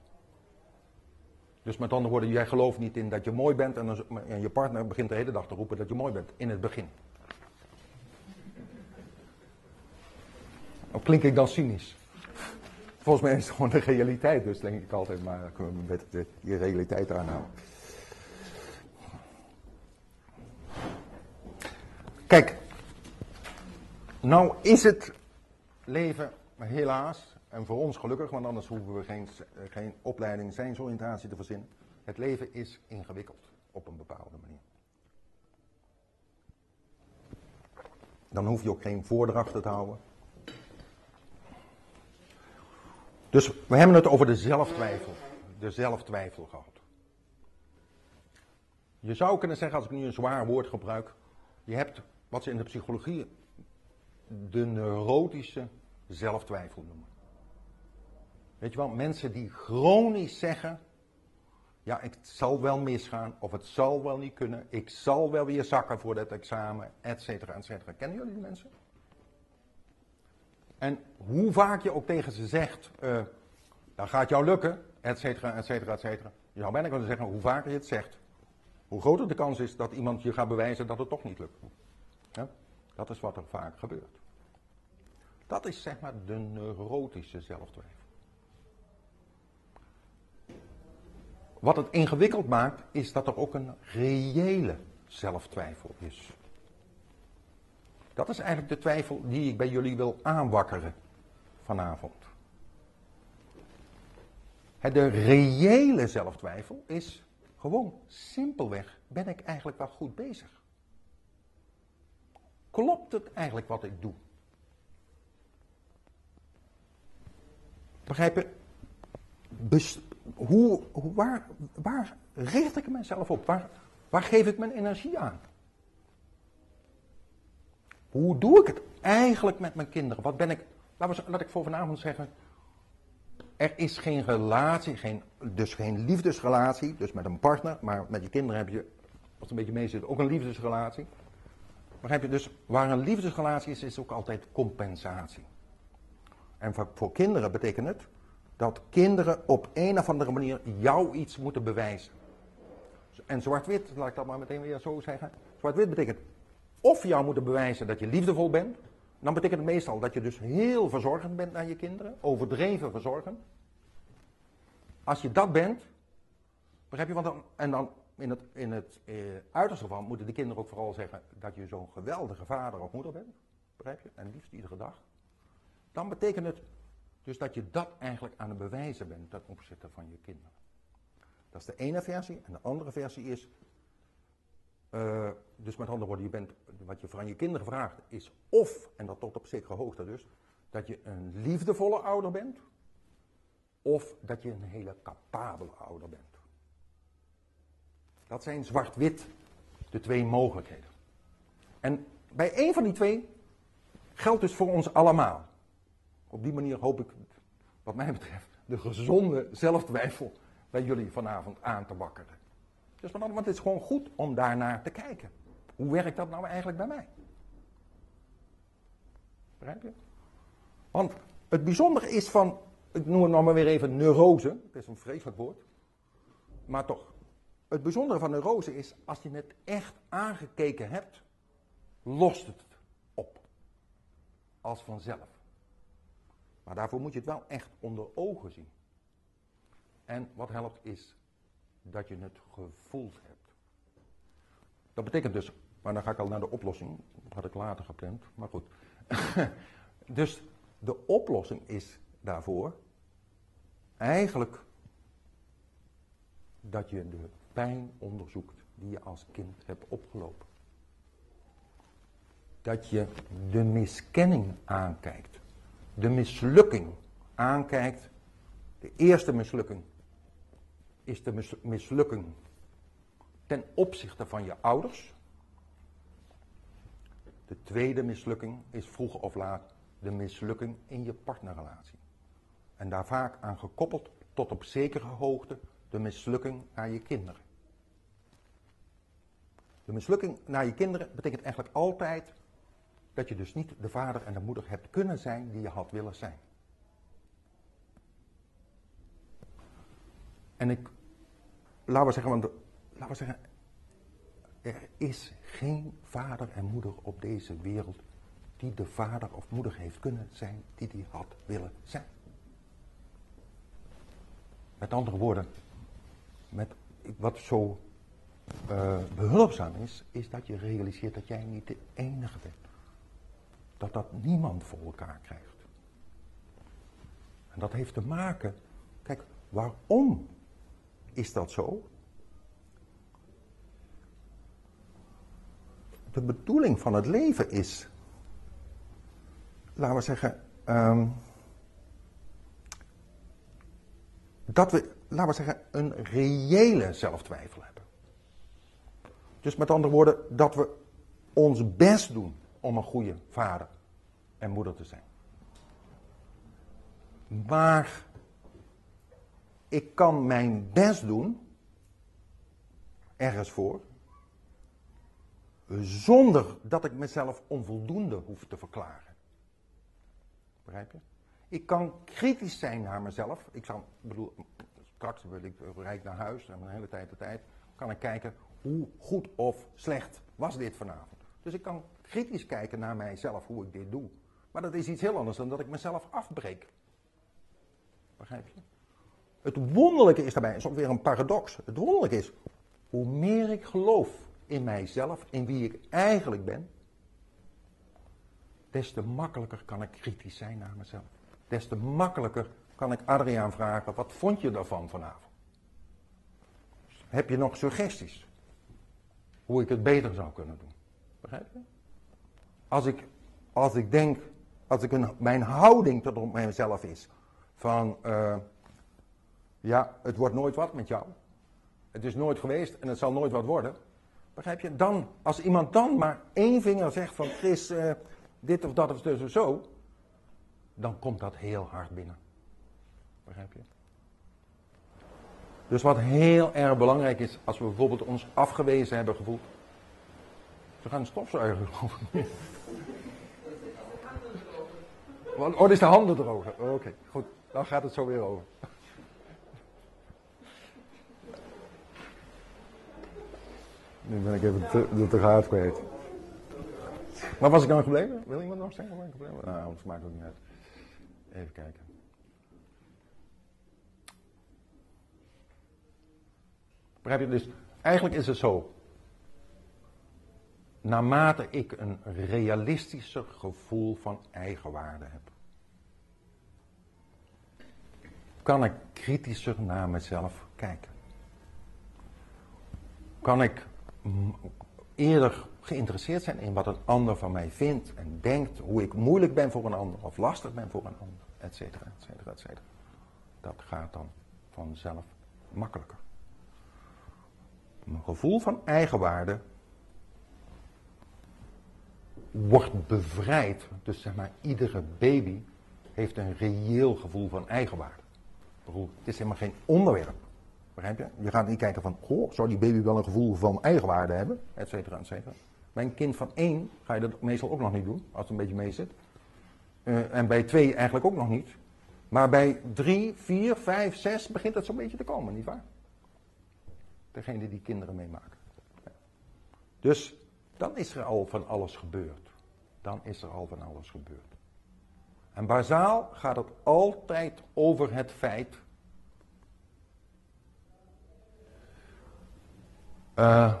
Dus met andere woorden, jij gelooft niet in dat je mooi bent en, dan, je partner begint de hele dag te roepen dat je mooi bent, in het begin. Of klink ik dan cynisch? Volgens mij is het gewoon de realiteit, dus denk ik altijd maar kunnen we met die realiteit aanhouden. Kijk, nou is het leven helaas, en voor ons gelukkig, want anders hoeven we geen, geen opleiding zijnsoriëntatie te verzinnen. Het leven is ingewikkeld. op een bepaalde manier. Dan hoef je ook geen voordrachten te houden. Dus we hebben het over de zelftwijfel. De zelftwijfel gehad. Je zou kunnen zeggen, als ik nu een zwaar woord gebruik, je hebt wat ze in de psychologie de neurotische zelftwijfel noemen. Weet je wel, mensen die chronisch zeggen, ja, het zal wel misgaan, of het zal wel niet kunnen, ik zal wel weer zakken voor dat examen, et cetera, et cetera. Kennen jullie die mensen? En hoe vaak je ook tegen ze zegt, uh, dat gaat jou lukken, et cetera, et cetera, et cetera. Je zou bijna kunnen zeggen, hoe vaker je het zegt, hoe groter de kans is dat iemand je gaat bewijzen dat het toch niet lukt. Ja? Dat is wat er vaak gebeurt. Dat is zeg maar de neurotische zelftwijfel. Wat het ingewikkeld maakt, is dat er ook een reële zelftwijfel is. Dat is eigenlijk de twijfel die ik bij jullie wil aanwakkeren vanavond. De reële zelftwijfel is gewoon simpelweg, ben ik eigenlijk wel goed bezig? Klopt het eigenlijk wat ik doe? Begrijp je? Hoe, waar, waar richt ik mezelf op? Waar, waar geef ik mijn energie aan? Hoe doe ik het eigenlijk met mijn kinderen? Wat ben ik, laat ik voor vanavond zeggen, er is geen relatie, geen, dus geen liefdesrelatie, dus met een partner, maar met je kinderen heb je, als een beetje mee zit, ook een liefdesrelatie. Begrijp je? Dus waar een liefdesrelatie is, is ook altijd compensatie. En voor kinderen betekent het dat kinderen op een of andere manier jou iets moeten bewijzen. En zwart-wit, laat ik dat maar meteen weer zo zeggen. Zwart-wit betekent of jou moeten bewijzen dat je liefdevol bent, dan betekent het meestal dat je dus heel verzorgend bent naar je kinderen, overdreven verzorgend. Als je dat bent, begrijp je, want dan, en dan in het, in het eh, uiterste van moeten de kinderen ook vooral zeggen dat je zo'n geweldige vader of moeder bent, begrijp je, en liefst iedere dag. Dan betekent het dus dat je dat eigenlijk aan het bewijzen bent ten opzichte van je kinderen. Dat is de ene versie. En de andere versie is, uh, dus met andere woorden, je bent, wat je van je kinderen vraagt is of, en dat tot op zekere hoogte dus, dat je een liefdevolle ouder bent, of dat je een hele capabele ouder bent. Dat zijn zwart-wit de twee mogelijkheden. En bij één van die twee geldt dus voor ons allemaal. Op die manier hoop ik, wat mij betreft, de gezonde zelftwijfel bij jullie vanavond aan te wakkeren. Dus want het is gewoon goed om daarnaar te kijken. Hoe werkt dat nou eigenlijk bij mij? Begrijp je? Want het bijzondere is van, ik noem het nog maar weer even neurose, het is een vreselijk woord, maar toch. Het bijzondere van neurose is, als je het echt aangekeken hebt, lost het op. Als vanzelf. Maar daarvoor moet je het wel echt onder ogen zien. En wat helpt is dat je het gevoeld hebt. Dat betekent dus, maar dan ga ik al naar de oplossing, dat had ik later gepland, maar goed. *laughs* dus de oplossing is daarvoor eigenlijk dat je de pijn onderzoekt die je als kind hebt opgelopen. Dat je de miskenning aankijkt de mislukking aankijkt. De eerste mislukking is de mislukking ten opzichte van je ouders. De tweede mislukking is vroeg of laat de mislukking in je partnerrelatie. En daar vaak aan gekoppeld tot op zekere hoogte de mislukking naar je kinderen. De mislukking naar je kinderen betekent eigenlijk altijd dat je dus niet de vader en de moeder hebt kunnen zijn die je had willen zijn. En ik, laten we zeggen, want, laten we zeggen, er is geen vader en moeder op deze wereld die de vader of moeder heeft kunnen zijn die die had willen zijn. Met andere woorden, met wat zo uh, behulpzaam is, is dat je realiseert dat jij niet de enige bent dat dat niemand voor elkaar krijgt. En dat heeft te maken, kijk, waarom is dat zo? de bedoeling van het leven is, laten we zeggen, ehm, dat we, laten we zeggen, een reële zelftwijfel hebben. Dus met andere woorden, dat we ons best doen om een goede vader en moeder te zijn. Maar ik kan mijn best doen, ergens voor, zonder dat ik mezelf onvoldoende hoef te verklaren. Begrijp je? Ik kan kritisch zijn naar mezelf. Ik zou, bedoel, straks wil ik rijk naar huis en een hele tijd de tijd. Kan ik kijken hoe goed of slecht was dit vanavond. Dus ik kan kritisch kijken naar mijzelf, hoe ik dit doe. Maar dat is iets heel anders dan dat ik mezelf afbreek. Begrijp je? Het wonderlijke is daarbij, is ook weer een paradox. Het wonderlijke is, hoe meer ik geloof in mijzelf, in wie ik eigenlijk ben, des te makkelijker kan ik kritisch zijn naar mezelf. Des te makkelijker kan ik Adriaan vragen, wat vond je daarvan vanavond? Heb je nog suggesties? Hoe ik het beter zou kunnen doen? Begrijp je? Als ik, als ik denk, als ik mijn houding tot mijzelf is, van, uh, ja, het wordt nooit wat met jou. Het is nooit geweest en het zal nooit wat worden. Begrijp je? Dan, als iemand dan maar één vinger zegt van Chris, uh, dit of dat of dus of zo, dan komt dat heel hard binnen. Begrijp je? Dus wat heel erg belangrijk is, als we bijvoorbeeld ons afgewezen hebben gevoeld. We gaan stofzuigen, geloof ik. Oh, is de handen drogen. Oké, goed. Dan gaat het zo weer over. Nu ben ik even te, de kwijt. Waar was ik dan gebleven? Wil iemand nog zeggen waar ik gebleven Nou, anders maakt het ook niet uit. Even kijken. Begrijp je? Dus eigenlijk is het zo. Naarmate ik een realistischer gevoel van eigenwaarde heb, kan ik kritischer naar mezelf kijken. Kan ik eerder geïnteresseerd zijn in wat een ander van mij vindt en denkt, hoe ik moeilijk ben voor een ander of lastig ben voor een ander, et cetera, et cetera, et cetera. Dat gaat dan vanzelf makkelijker. Een gevoel van eigenwaarde wordt bevrijd. Dus zeg maar, iedere baby heeft een reëel gevoel van eigenwaarde. Het is helemaal geen onderwerp. Begrijp je? Je gaat niet kijken van, goh, zou die baby wel een gevoel van eigenwaarde hebben? Et cetera, et cetera. Bij een kind van één ga je dat meestal ook nog niet doen, als het een beetje mee zit. Uh, en bij twee eigenlijk ook nog niet. Maar bij drie, vier, vijf, zes begint het zo'n beetje te komen, nietwaar? Degene die kinderen meemaken. Dus dan is er al van alles gebeurd. Dan is er al van alles gebeurd. En bazaal gaat het altijd over het feit. Uh,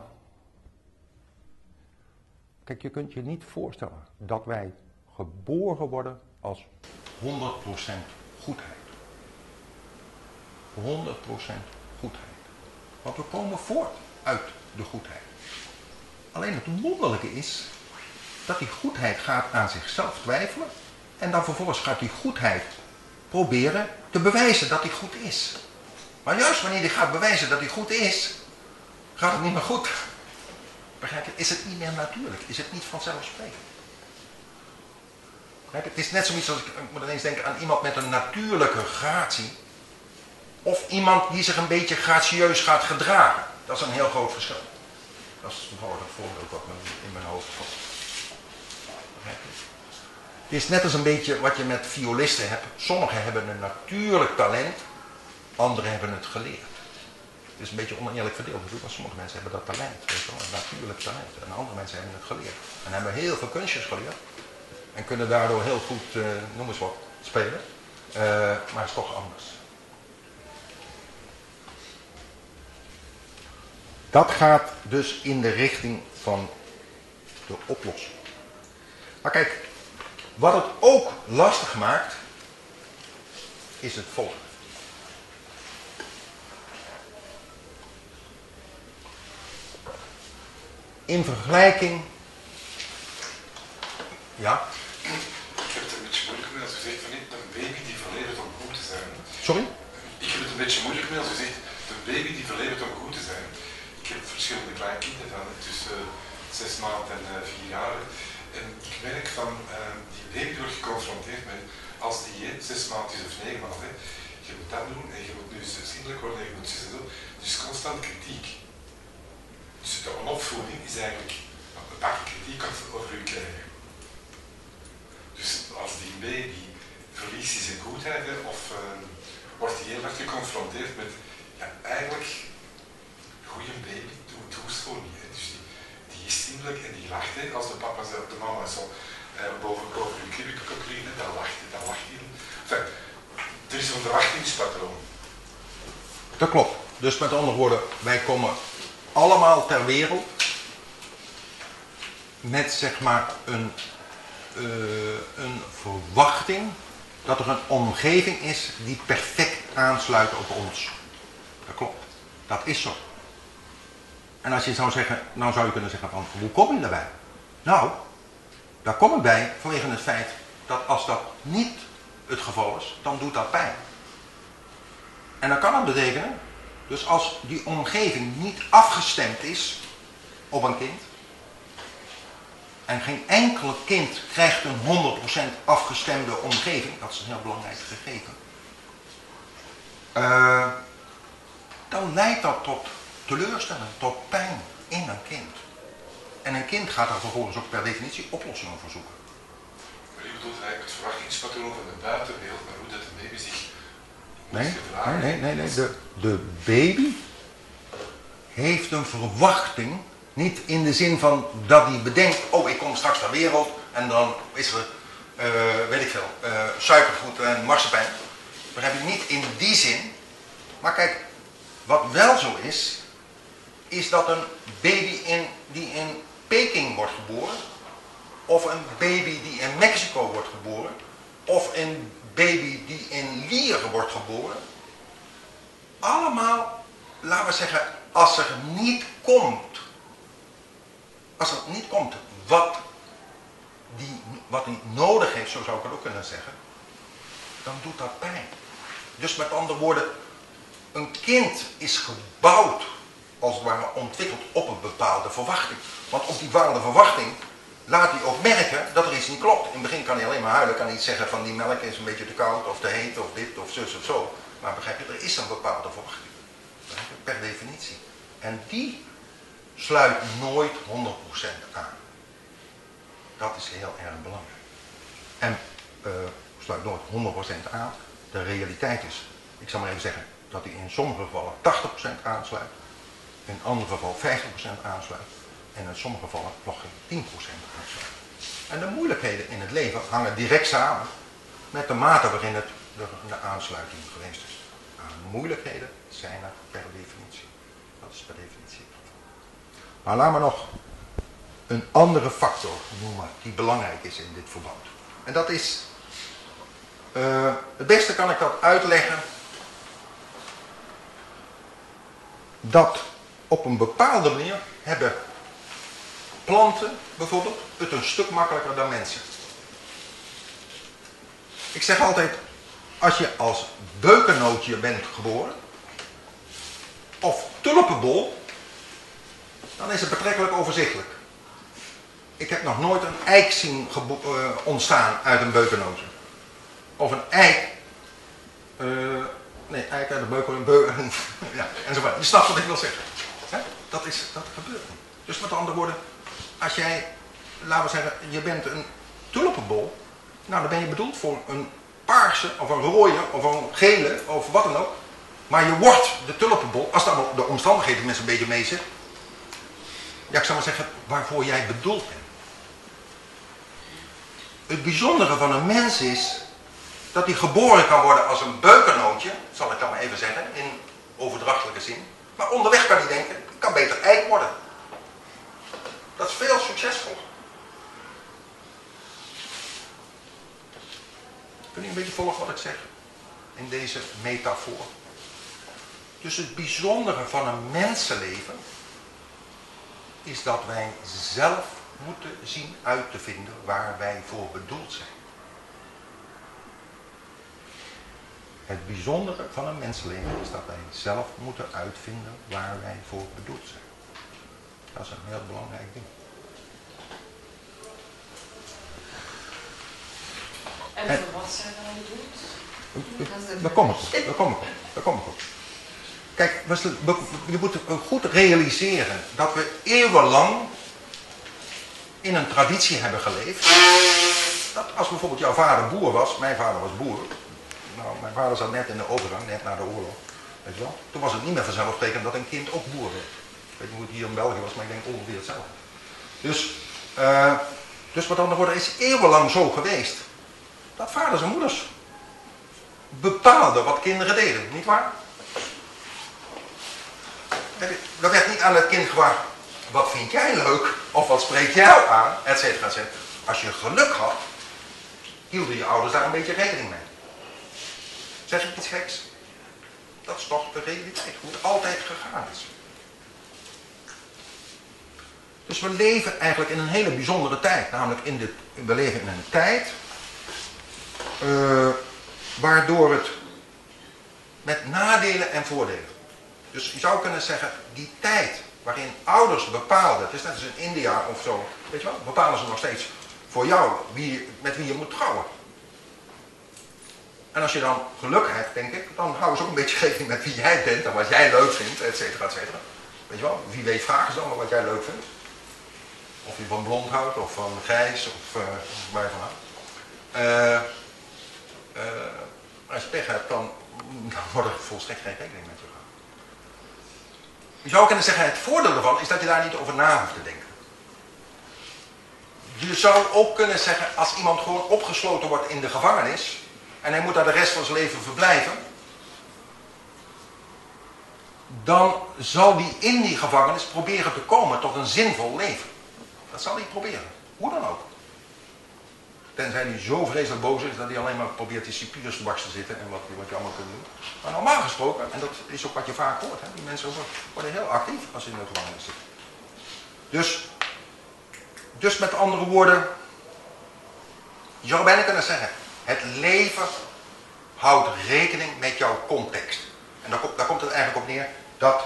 kijk, je kunt je niet voorstellen dat wij geboren worden als 100% goedheid. 100% goedheid. Want we komen voort uit de goedheid. Alleen het wonderlijke is dat die goedheid gaat aan zichzelf twijfelen en dan vervolgens gaat die goedheid proberen te bewijzen dat hij goed is. Maar juist wanneer hij gaat bewijzen dat hij goed is, gaat het niet meer goed. Begrijp? Is het niet meer natuurlijk? Is het niet vanzelfsprekend? Het is net zoiets als ik, ik moet ineens denken aan iemand met een natuurlijke gratie. Of iemand die zich een beetje gracieus gaat gedragen. Dat is een heel groot verschil. Dat is toevallig een voorbeeld wat in mijn hoofd komt. Het is net als een beetje wat je met violisten hebt. Sommigen hebben een natuurlijk talent, anderen hebben het geleerd. Het is een beetje oneerlijk verdeeld natuurlijk, want sommige mensen hebben dat talent, weet je wel, natuurlijk talent. En andere mensen hebben het geleerd. En hebben heel veel kunstjes geleerd. En kunnen daardoor heel goed, uh, noem eens wat, spelen. Uh, maar het is toch anders. Dat gaat dus in de richting van de oplossing. Maar kijk, wat het ook lastig maakt, is het volgende. In vergelijking Ja? Ik heb het een beetje moeilijk mee als u zegt van niet een baby die verlevert om goed te zijn. Sorry? Ik heb het een beetje moeilijk mee als u zegt een baby die verlevert om goed te zijn. Verschillende kleine kinderen van tussen zes maanden en uh, vier jaar. En ik merk van uh, die baby wordt geconfronteerd met als die zes maanden is of negen maanden. Je moet dat doen en je moet nu zindelijk worden en je moet zo. Dus constant kritiek. Dus de onopvoeding is eigenlijk een pakje kritiek over u krijgen. Dus als die baby verliest zijn goedheid of wordt hij heel erg geconfronteerd met ja, eigenlijk goede baby en die lacht hè, als de papa of de mama zo uh, boven, boven hun liggen, dan lacht hij, dan lacht hij. Enfin, er is een verwachtingspatroon. Dat klopt. Dus met andere woorden, wij komen allemaal ter wereld met zeg maar een, uh, een verwachting dat er een omgeving is die perfect aansluit op ons. Dat klopt. Dat is zo. En als je zou zeggen, nou zou je kunnen zeggen van, hoe kom je daarbij? Nou, daar kom ik bij vanwege het feit dat als dat niet het geval is, dan doet dat pijn. En dan kan het betekenen, dus als die omgeving niet afgestemd is op een kind, en geen enkel kind krijgt een 100% afgestemde omgeving, dat is een heel belangrijk gegeven, uh, dan leidt dat tot teleurstelling, tot pijn in een kind. En een kind gaat daar vervolgens ook per definitie oplossingen voor zoeken. Maar je bedoelt eigenlijk het verwachtingspatroon van de buitenwereld, maar hoe dat de baby zich nee, nee, nee, nee, De, de baby heeft een verwachting, niet in de zin van dat hij bedenkt, oh ik kom straks naar wereld en dan is er, uh, weet ik veel, uh, suikergoed en marsepein. Begrijp je niet in die zin. Maar kijk, wat wel zo is, is dat een baby in, die in Peking wordt geboren, of een baby die in Mexico wordt geboren, of een baby die in Lier wordt geboren, allemaal, laten we zeggen, als er niet komt, als er niet komt wat die, wat hij nodig heeft, zo zou ik het ook kunnen zeggen, dan doet dat pijn. Dus met andere woorden, een kind is gebouwd als het ware ontwikkeld op een bepaalde verwachting. Want op die bepaalde verwachting laat hij ook merken dat er iets niet klopt. In het begin kan hij alleen maar huilen, kan hij zeggen van die melk is een beetje te koud of te heet of dit of zus of zo. Maar begrijp je, er is een bepaalde verwachting. Per definitie. En die sluit nooit 100% aan. Dat is heel erg belangrijk. En uh, sluit nooit 100% aan. De realiteit is, ik zal maar even zeggen, dat hij in sommige gevallen 80% aansluit in andere geval 50% aansluit en in sommige gevallen nog geen 10% aansluit. En de moeilijkheden in het leven hangen direct samen met de mate waarin het de, aansluiting geweest is. Maar moeilijkheden zijn er per definitie. Dat is per definitie. Maar laat me nog een andere factor noemen die belangrijk is in dit verband. En dat is, uh, het beste kan ik dat uitleggen dat op een bepaalde manier hebben planten bijvoorbeeld het een stuk makkelijker dan mensen. Ik zeg altijd, als je als beukennootje bent geboren, of tulpenbol, dan is het betrekkelijk overzichtelijk. Ik heb nog nooit een eik zien uh, ontstaan uit een beukennootje. Of een eik, uh, nee, eik uit een beuken, beuken, *laughs* ja, enzovoort. Je snapt wat ik wil zeggen. Dat, is, dat gebeurt niet. Dus met andere woorden, als jij, laten we zeggen, je bent een tulpenbol, nou dan ben je bedoeld voor een paarse of een rode of een gele of wat dan ook. Maar je wordt de tulpenbol, als de omstandigheden mensen een beetje mee zitten, ja ik zou maar zeggen, waarvoor jij bedoeld bent. Het bijzondere van een mens is dat hij geboren kan worden als een beukennootje, zal ik dan maar even zeggen, in overdrachtelijke zin. Maar onderweg kan hij denken, ik kan beter eik worden. Dat is veel succesvoller. Kun je een beetje volgen wat ik zeg? In deze metafoor. Dus het bijzondere van een mensenleven is dat wij zelf moeten zien uit te vinden waar wij voor bedoeld zijn. Het bijzondere van een mensleven is dat wij zelf moeten uitvinden waar wij voor bedoeld zijn. Dat is een heel belangrijk ding. En voor wat zijn we dan bedoeld? Daar kom ik op, daar kom ik op, daar kom ik op. Kijk, je moet goed realiseren dat we eeuwenlang in een traditie hebben geleefd. Dat als bijvoorbeeld jouw vader boer was, mijn vader was boer. Nou, mijn vader zat net in de overgang, net na de oorlog. Weet je wel? Toen was het niet meer vanzelfsprekend dat een kind ook boer werd. Ik weet niet hoe het hier in België was, maar ik denk ongeveer hetzelfde. Dus, uh, dus wat dan wordt, is eeuwenlang zo geweest. Dat vaders en moeders bepaalden wat kinderen deden, niet waar? Er werd niet aan het kind gevraagd, wat vind jij leuk? Of wat spreekt jou aan? Etcetera. Als je geluk had, hielden je ouders daar een beetje rekening mee. Zeg ik iets geks? Dat is toch de realiteit, hoe het altijd gegaan is. Dus we leven eigenlijk in een hele bijzondere tijd. Namelijk, in de, we leven in een tijd uh, waardoor het met nadelen en voordelen. Dus je zou kunnen zeggen, die tijd waarin ouders bepaalden, het is net als in India of zo, weet je wel, bepalen ze nog steeds voor jou wie, met wie je moet trouwen. En als je dan geluk hebt, denk ik, dan houden ze ook een beetje rekening met wie jij bent en wat jij leuk vindt, et cetera, et cetera. Weet je wel, wie weet vragen ze dan wat jij leuk vindt. Of je van blond houdt, of van grijs, of uh, waar vandaan. Uh, uh, als je pech hebt, dan, dan wordt er volstrekt geen rekening met je gehouden. Je zou kunnen zeggen, het voordeel ervan is dat je daar niet over na hoeft te denken. Je zou ook kunnen zeggen, als iemand gewoon opgesloten wordt in de gevangenis, en hij moet daar de rest van zijn leven verblijven, dan zal hij in die gevangenis proberen te komen tot een zinvol leven. Dat zal hij proberen. Hoe dan ook. Tenzij hij zo vreselijk boos is dat hij alleen maar probeert die cipiers te te zitten en wat, wat je allemaal kunt doen. Maar normaal gesproken, en dat is ook wat je vaak hoort, hè, die mensen worden heel actief als ze in de gevangenis zitten. Dus, dus met andere woorden, je zou bijna kunnen zeggen, het leven houdt rekening met jouw context. En daar, komt, komt het eigenlijk op neer dat,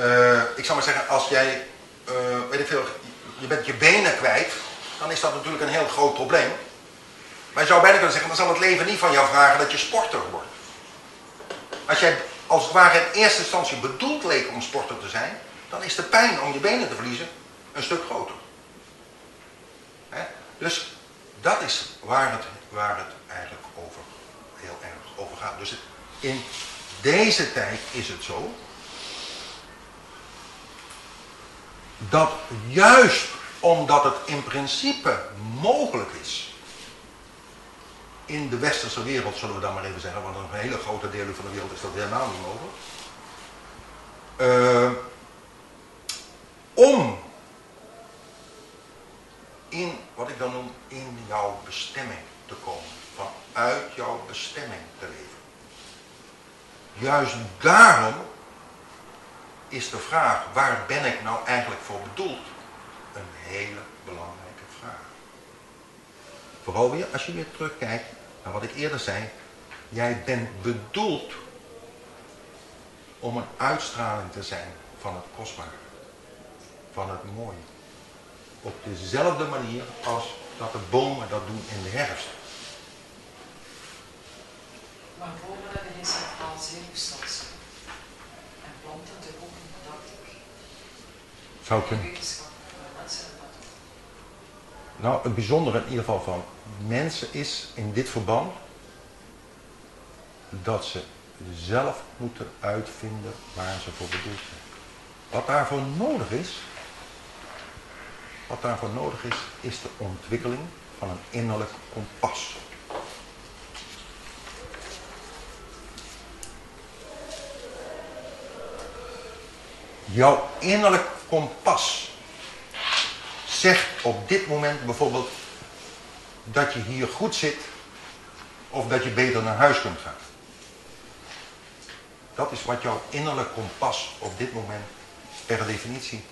uh, ik zou maar zeggen, als jij, uh, weet ik veel, je bent je benen kwijt, dan is dat natuurlijk een heel groot probleem. Maar je zou bijna kunnen zeggen, dan zal het leven niet van jou vragen dat je sporter wordt. Als jij als het ware in eerste instantie bedoeld leek om sporter te zijn, dan is de pijn om je benen te verliezen een stuk groter. Dus dat is waar het, waar het eigenlijk over, heel erg over gaat. Dus in deze tijd is het zo dat juist omdat het in principe mogelijk is in de westerse wereld, zullen we dan maar even zeggen, want in hele grote delen van de wereld is dat helemaal niet mogelijk. Uh, om in, wat ik dan noem, in jouw bestemming te komen. Vanuit jouw bestemming te leven. Juist daarom is de vraag, waar ben ik nou eigenlijk voor bedoeld? Een hele belangrijke vraag. Vooral weer als je weer terugkijkt naar wat ik eerder zei. Jij bent bedoeld om een uitstraling te zijn van het kostbare. Van het mooie. Op dezelfde manier als dat de bomen dat doen in de herfst. Maar bomen hebben geen centraal zenuwstelsel. En planten de ook dacht ik. Zou kunnen. Nou, het bijzondere in ieder geval van mensen is in dit verband dat ze zelf moeten uitvinden waar ze voor bedoeld zijn. Wat daarvoor nodig is, wat daarvoor nodig is, is de ontwikkeling van een innerlijk kompas. Jouw innerlijk kompas zegt op dit moment bijvoorbeeld dat je hier goed zit of dat je beter naar huis kunt gaan. Dat is wat jouw innerlijk kompas op dit moment per definitie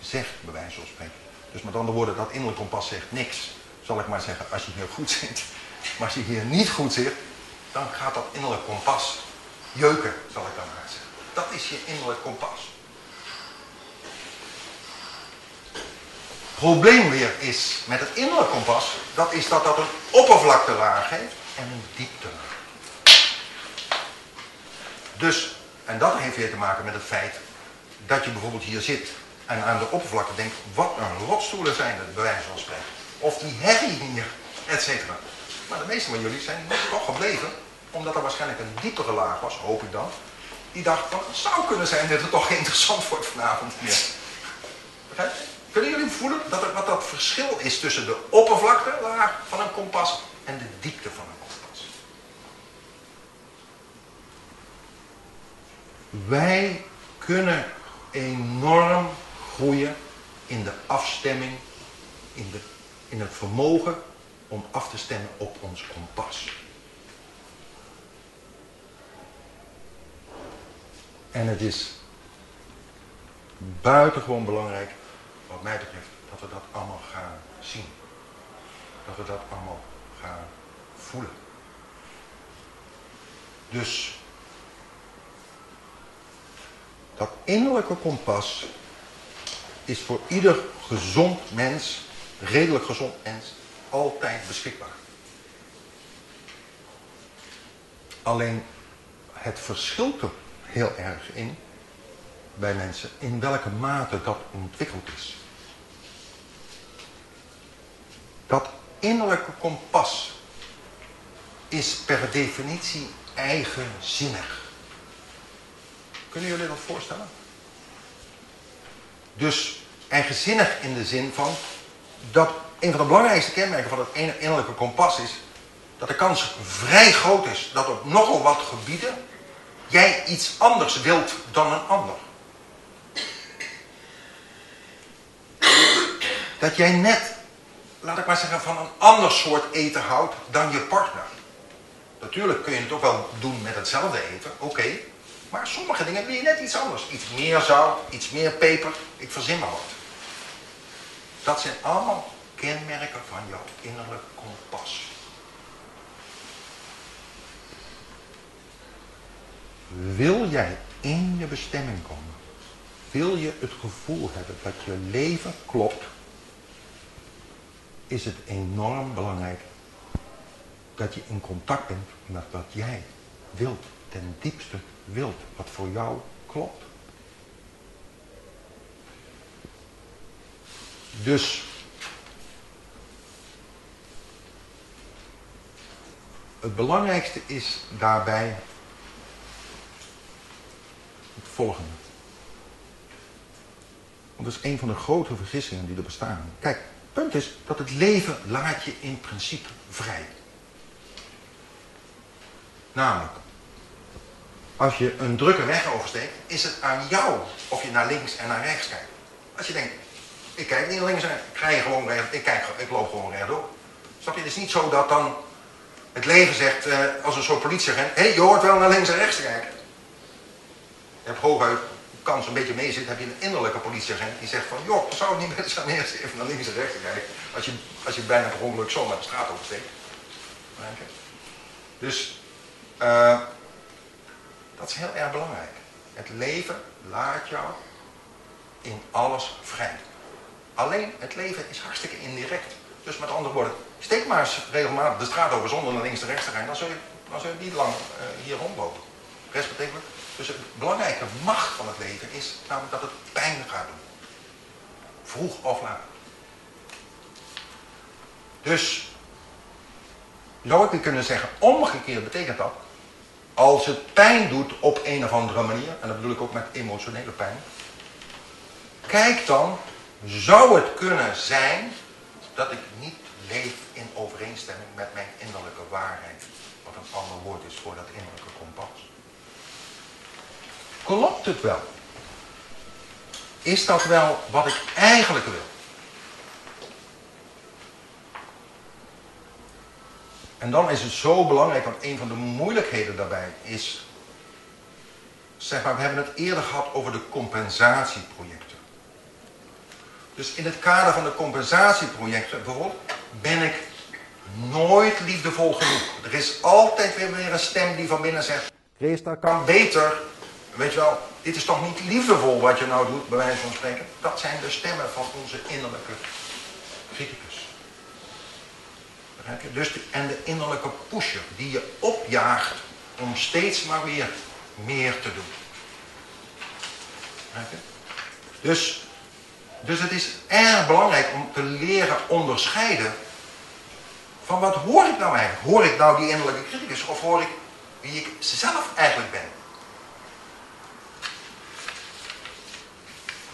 zegt, bij wijze van spreken. Dus met andere woorden, dat innerlijk kompas zegt niks. Zal ik maar zeggen, als je hier goed zit. Maar als je hier niet goed zit, dan gaat dat innerlijk kompas jeuken, zal ik dan maar zeggen. Dat is je innerlijk kompas. probleem weer is met het innerlijk kompas, dat is dat dat een oppervlaktelaag heeft en een dieptelaag. Dus, en dat heeft weer te maken met het feit dat je bijvoorbeeld hier zit en aan de oppervlakte denkt, wat een rotstoelen zijn het, bij wijze van spreken. Of die herrie hier, et cetera. Maar de meeste van jullie zijn toch gebleven, omdat er waarschijnlijk een diepere laag was, hoop ik dan. Die dacht van, het zou kunnen zijn dat het toch interessant wordt vanavond je? Kunnen jullie voelen dat er, wat dat verschil is tussen de oppervlaktelaag van een kompas en de diepte van een kompas? Wij kunnen enorm groeien in de afstemming, in, de, in het vermogen om af te stemmen op ons kompas. En het is buitengewoon belangrijk wat mij betreft, dat we dat allemaal gaan zien. Dat we dat allemaal gaan voelen. Dus dat innerlijke kompas is voor ieder gezond mens, redelijk gezond mens, altijd beschikbaar. Alleen het verschilt er heel erg in bij mensen in welke mate dat ontwikkeld is. Dat innerlijke kompas is per definitie eigenzinnig. Kunnen jullie dat voorstellen? Dus eigenzinnig in de zin van dat een van de belangrijkste kenmerken van het innerlijke kompas is dat de kans vrij groot is dat op nogal wat gebieden jij iets anders wilt dan een ander. Dat jij net laat ik maar zeggen, van een ander soort eten houdt dan je partner. Natuurlijk kun je het ook wel doen met hetzelfde eten, oké. Maar sommige dingen wil je net iets anders. Iets meer zout, iets meer peper, ik verzin maar wat. Dat zijn allemaal kenmerken van jouw innerlijk kompas. Wil jij in je bestemming komen? Wil je het gevoel hebben dat je leven klopt is het enorm belangrijk dat je in contact bent met wat jij wilt, ten diepste wilt, wat voor jou klopt. Dus het belangrijkste is daarbij het volgende. Want dat is een van de grote vergissingen die er bestaan. Kijk, punt is dat het leven laat je in principe vrij. Namelijk, als je een drukke weg oversteekt, is het aan jou of je naar links en naar rechts kijkt. Als je denkt, ik kijk niet naar links en ik, krijg gewoon recht, ik, kijk, ik loop gewoon rechtdoor. Snap je? Het is niet zo dat dan het leven zegt, eh, als een soort politieagent, hé, hey, je hoort wel naar links en rechts te kijken. Je hebt hooguit kans een beetje mee zit, heb je een innerlijke politieagent die zegt van, joh, zou het niet beter zijn eerst even naar links en rechts te kijken, als je, als je bijna per ongeluk met de straat oversteekt. Dus uh, dat is heel erg belangrijk. Het leven laat jou in alles vrij. Alleen het leven is hartstikke indirect. Dus met andere woorden, steek maar eens regelmatig de straat over zonder naar links en rechts te gaan, dan zul je, dan zul niet lang uh, hier rondlopen. Respectievelijk dus de belangrijke macht van het leven is namelijk dat het pijn gaat doen. Vroeg of laat. Dus zou ik kunnen zeggen, omgekeerd betekent dat, als het pijn doet op een of andere manier, en dat bedoel ik ook met emotionele pijn, kijk dan, zou het kunnen zijn dat ik niet leef in overeenstemming met mijn innerlijke waarheid, wat een ander woord is voor dat innerlijke kompas. Klopt het wel? Is dat wel wat ik eigenlijk wil? En dan is het zo belangrijk, want een van de moeilijkheden daarbij is, zeg maar, we hebben het eerder gehad over de compensatieprojecten. Dus in het kader van de compensatieprojecten bijvoorbeeld, ben ik nooit liefdevol genoeg. Er is altijd weer weer een stem die van binnen zegt, Chris, dat kan beter. Weet je wel, dit is toch niet liefdevol wat je nou doet, bij wijze van spreken. Dat zijn de stemmen van onze innerlijke criticus. Dus en de innerlijke pusher die je opjaagt om steeds maar weer meer te doen. Dus, dus het is erg belangrijk om te leren onderscheiden van wat hoor ik nou eigenlijk? Hoor ik nou die innerlijke criticus of hoor ik wie ik zelf eigenlijk ben?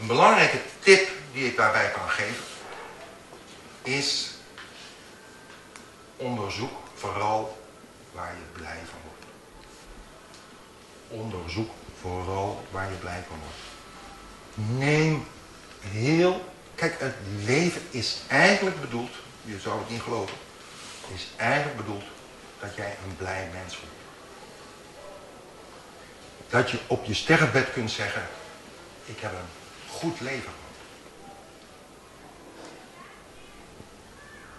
Een belangrijke tip die ik daarbij kan geven is onderzoek vooral waar je blij van wordt. Onderzoek vooral waar je blij van wordt. Neem heel. Kijk, het leven is eigenlijk bedoeld, je zou het niet geloven, is eigenlijk bedoeld dat jij een blij mens wordt. Dat je op je sterfbed kunt zeggen, ik heb een goed leven gehad.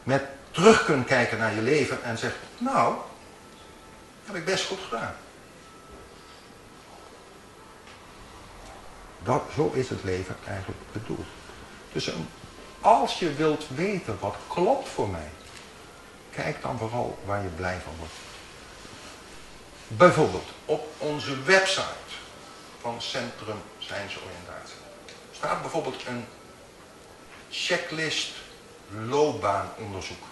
Met terug kunt kijken naar je leven en zegt, nou, heb ik best goed gedaan. Dat, zo is het leven eigenlijk bedoeld. Dus als je wilt weten wat klopt voor mij, kijk dan vooral waar je blij van wordt. Bijvoorbeeld op onze website van Centrum Zijnsoriëntatie staat bijvoorbeeld een checklist loopbaanonderzoek.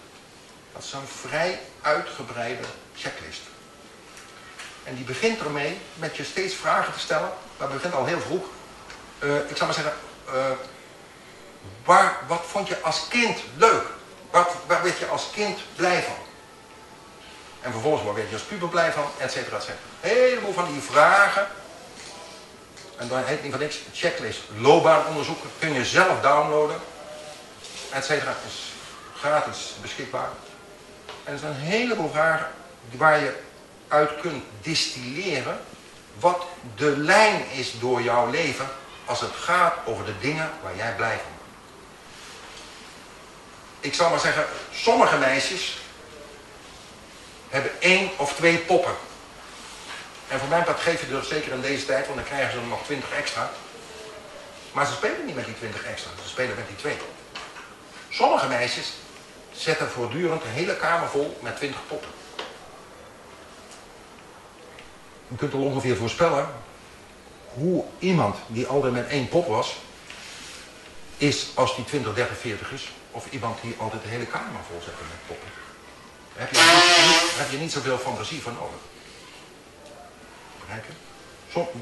Dat is een vrij uitgebreide checklist. En die begint ermee met je steeds vragen te stellen. Dat begint al heel vroeg. Uh, ik zou maar zeggen, uh, waar, wat vond je als kind leuk? Wat, waar werd je als kind blij van? En vervolgens waar werd je als puber blij van? Etcetera, etcetera. Helemaal van die vragen. En dan heet niet van niks checklist. Loopbaanonderzoek kun je zelf downloaden. Etcetera. Is gratis beschikbaar. En er zijn een heleboel vragen waar je uit kunt distilleren wat de lijn is door jouw leven als het gaat over de dingen waar jij blij van wordt. Ik zal maar zeggen, sommige meisjes hebben één of twee poppen. En voor mijn part geef je er zeker in deze tijd, want dan krijgen ze er nog twintig extra. Maar ze spelen niet met die twintig extra, ze spelen met die twee. Sommige meisjes zetten voortdurend een hele kamer vol met twintig poppen. Je kunt al ongeveer voorspellen hoe iemand die altijd met één pop was, is als die 20, 30, 40 is, of iemand die altijd de hele kamer vol zet met poppen. Daar heb je, niet, heb je niet zoveel fantasie voor nodig. Begrijp je?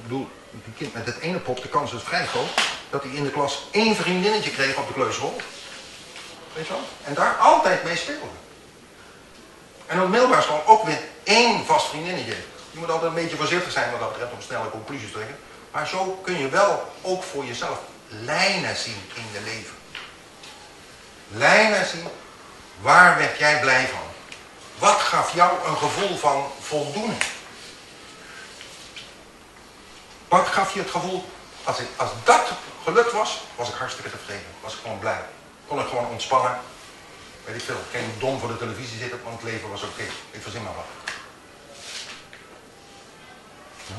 Bedoel, die kind met het ene pop, de kans is vrij groot dat hij in de klas één vriendinnetje kreeg op de kleuterschool. En daar altijd mee speelde. En op de middelbare school ook weer één vast vriendinnetje. Je moet altijd een beetje voorzichtig zijn wat dat betreft om snelle conclusies te trekken. Maar zo kun je wel ook voor jezelf lijnen zien in je leven. Lijnen zien, waar werd jij blij van? Wat gaf jou een gevoel van voldoening? Wat gaf je het gevoel, als, als dat gelukt was, was ik hartstikke tevreden. Was ik gewoon blij. Kon ik gewoon ontspannen. Weet ik veel, geen dom voor de televisie zitten, want het leven was oké. Ik verzin maar wat. Ja?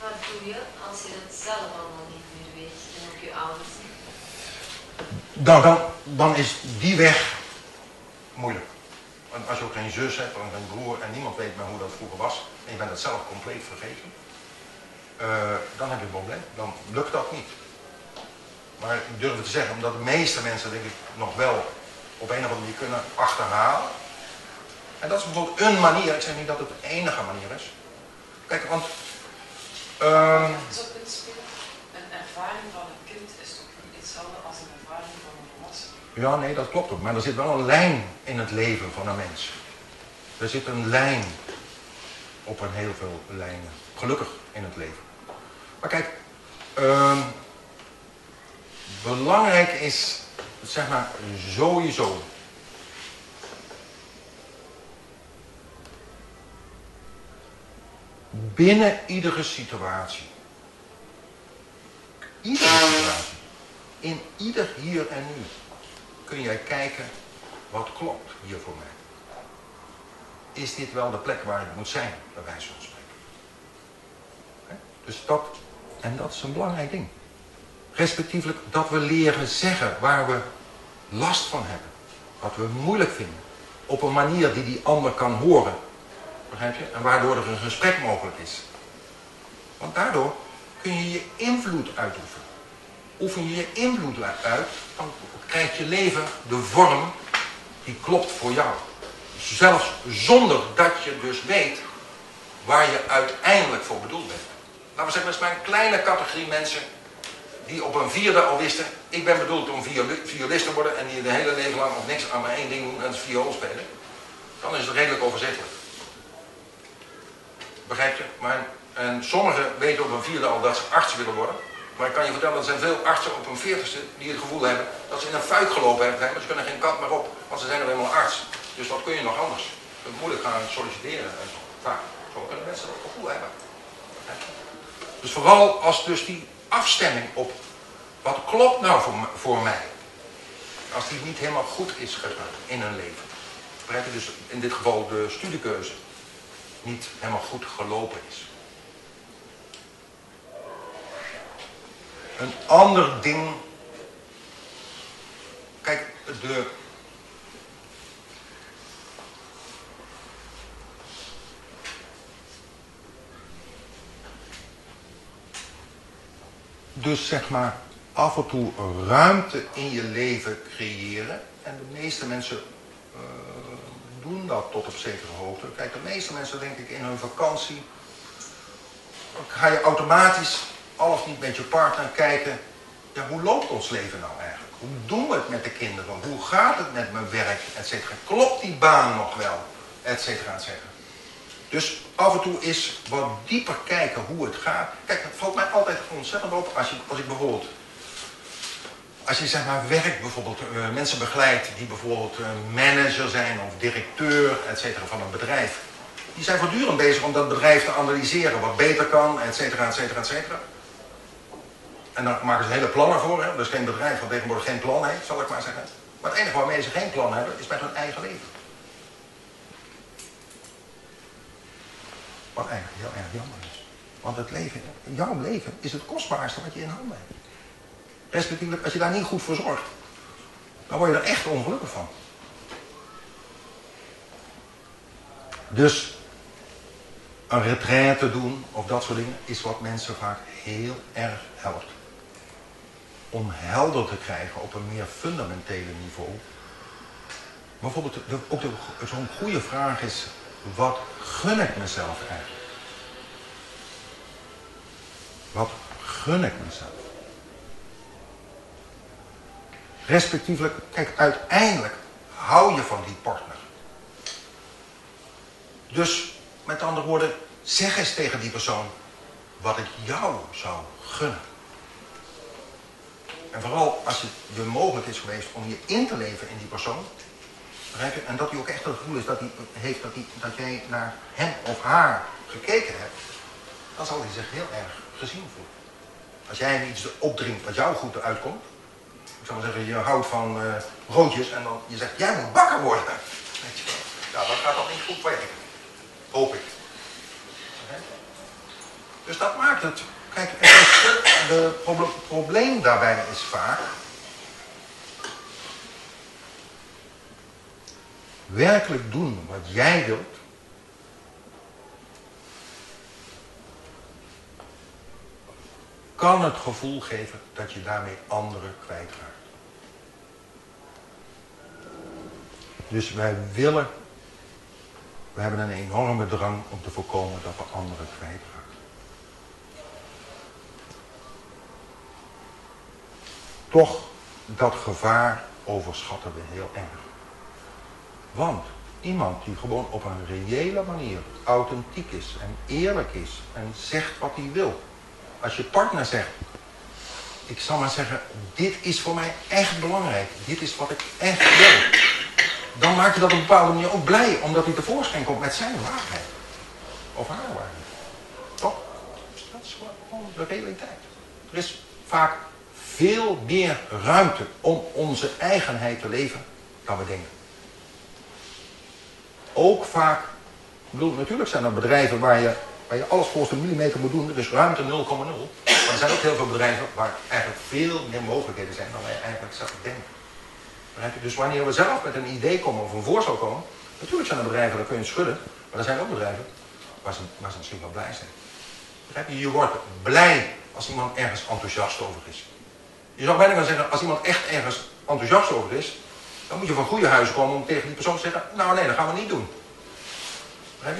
Wat doe je als je het zelf allemaal niet meer weet en ook je ouders niet? Nou, dan, dan is die weg moeilijk. Als je ook geen zus hebt of geen broer en niemand weet meer hoe dat vroeger was, en je bent het zelf compleet vergeten, uh, dan heb je een probleem. Dan lukt dat niet. Maar ik durf het te zeggen, omdat de meeste mensen denk ik nog wel op een of andere manier kunnen achterhalen. En dat is bijvoorbeeld een manier, ik zeg niet dat het de enige manier is. Kijk, want Um, zo kunt spelen. Een ervaring van een kind is toch niet hetzelfde als een ervaring van een volwassene? Ja, nee, dat klopt ook. Maar er zit wel een lijn in het leven van een mens. Er zit een lijn op een heel veel lijnen. Gelukkig in het leven. Maar kijk, um, belangrijk is, zeg maar, sowieso binnen iedere situatie. Iedere situatie. in ieder hier en nu kun jij kijken wat klopt hier voor mij. Is dit wel de plek waar ik moet zijn, bij wijze van spreken? Dus dat, en dat is een belangrijk ding. Respectievelijk dat we leren zeggen waar we last van hebben. Wat we moeilijk vinden. Op een manier die die ander kan horen. Begrijp je? En waardoor er een gesprek mogelijk is. Want daardoor kun je je invloed uitoefenen. Oefen je je invloed uit, dan krijgt je leven de vorm die klopt voor jou. Zelfs zonder dat je dus weet waar je uiteindelijk voor bedoeld bent. Laten we zeggen, dat is maar een kleine categorie mensen die op een vierde al wisten, ik ben bedoeld om violist te worden en die de hele leven lang of niks aan maar één ding doen, en dat is viool spelen. Dan is het redelijk overzichtelijk. Begrijp je? Maar, en sommigen weten op een vierde al dat ze arts willen worden. Maar ik kan je vertellen, er zijn veel artsen op een veertigste die het gevoel hebben dat ze in een fuik gelopen hebben, maar ze kunnen geen kant meer op, want ze zijn er helemaal arts. Dus wat kun je nog anders? Je moet moeilijk gaan solliciteren en zo. Vaak. Zo kunnen mensen dat gevoel hebben. Dus vooral als dus die afstemming op wat klopt nou voor, voor mij, als die niet helemaal goed is gegaan in een leven. Je dus in dit geval de studiekeuze niet helemaal goed gelopen is. Een ander ding. Kijk, de. Dus zeg maar af en toe ruimte in je leven creëren. En de meeste mensen uh, doen dat tot op zekere hoogte. Kijk, de meeste mensen denk ik in hun vakantie ga je automatisch al of niet met je partner kijken, ja, hoe loopt ons leven nou eigenlijk? Hoe doen we het met de kinderen? Hoe gaat het met mijn werk, et cetera? Klopt die baan nog wel, et cetera, et cetera. Dus af en toe is wat dieper kijken hoe het gaat. Kijk, het valt mij altijd ontzettend op als, je, als ik bijvoorbeeld als je zeg maar werkt, bijvoorbeeld uh, mensen begeleidt die bijvoorbeeld uh, manager zijn of directeur, et cetera, van een bedrijf. Die zijn voortdurend bezig om dat bedrijf te analyseren, wat beter kan, et cetera, et cetera, et cetera. En dan maken ze hele plannen voor. Hè? is geen bedrijf dat tegenwoordig geen plan heeft, zal ik maar zeggen. Maar het enige waarmee ze geen plan hebben, is met hun eigen leven. Wat eigenlijk heel erg jammer is. Want het leven, jouw leven is het kostbaarste wat je in handen hebt. Respectievelijk, als je daar niet goed voor zorgt, dan word je er echt ongelukkig van. Dus een retraite doen of dat soort dingen is wat mensen vaak heel erg helpt om helder te krijgen op een meer fundamentele niveau. Bijvoorbeeld, ook zo'n goede vraag is, wat gun ik mezelf eigenlijk? Wat gun ik mezelf? Respectievelijk, kijk, uiteindelijk hou je van die partner. Dus, met andere woorden, zeg eens tegen die persoon wat ik jou zou gunnen. En vooral als het je mogelijk is geweest om je in te leven in die persoon. En dat hij ook echt het gevoel is dat hij heeft dat, hij, dat jij naar hem of haar gekeken hebt. Dan zal hij zich heel erg gezien voelen. Als jij hem iets opdringt wat jou goed uitkomt. Ik zou maar zeggen, je houdt van uh, en dan je zegt, jij moet bakker worden. Weet je wel. Nou, dat gaat niet goed werken. Hoop ik. Dus dat maakt het Kijk, het probleem daarbij is vaak. Werkelijk doen wat jij wilt. kan het gevoel geven dat je daarmee anderen kwijtraakt. Dus wij willen, we hebben een enorme drang om te voorkomen dat we anderen kwijtraken. Toch, dat gevaar overschatten we heel erg. Want iemand die gewoon op een reële manier authentiek is en eerlijk is en zegt wat hij wil. Als je partner zegt, ik zal maar zeggen, dit is voor mij echt belangrijk. Dit is wat ik echt wil. Dan maak je dat op een bepaalde manier ook blij, omdat hij tevoorschijn komt met zijn waarheid. Of haar waarheid. Toch? Dat is gewoon de realiteit. Er is vaak veel meer ruimte om onze eigenheid te leven dan we denken. Ook vaak, ik bedoel, natuurlijk zijn er bedrijven waar je, waar je alles volgens de millimeter moet doen, is ruimte 0,0. Maar er zijn ook heel veel bedrijven waar eigenlijk veel meer mogelijkheden zijn dan wij eigenlijk zelf denken. Dus wanneer we zelf met een idee komen of een voorstel komen, natuurlijk zijn er bedrijven, daar kun je schudden, maar er zijn ook bedrijven waar ze, waar ze misschien wel blij zijn. Begrijp je? Je wordt blij als iemand ergens enthousiast over is. Je zou bijna kunnen zeggen, als iemand echt ergens enthousiast over is, dan moet je van goede huizen komen om tegen die persoon te zeggen, nou nee, dat gaan we niet doen. Begrijp?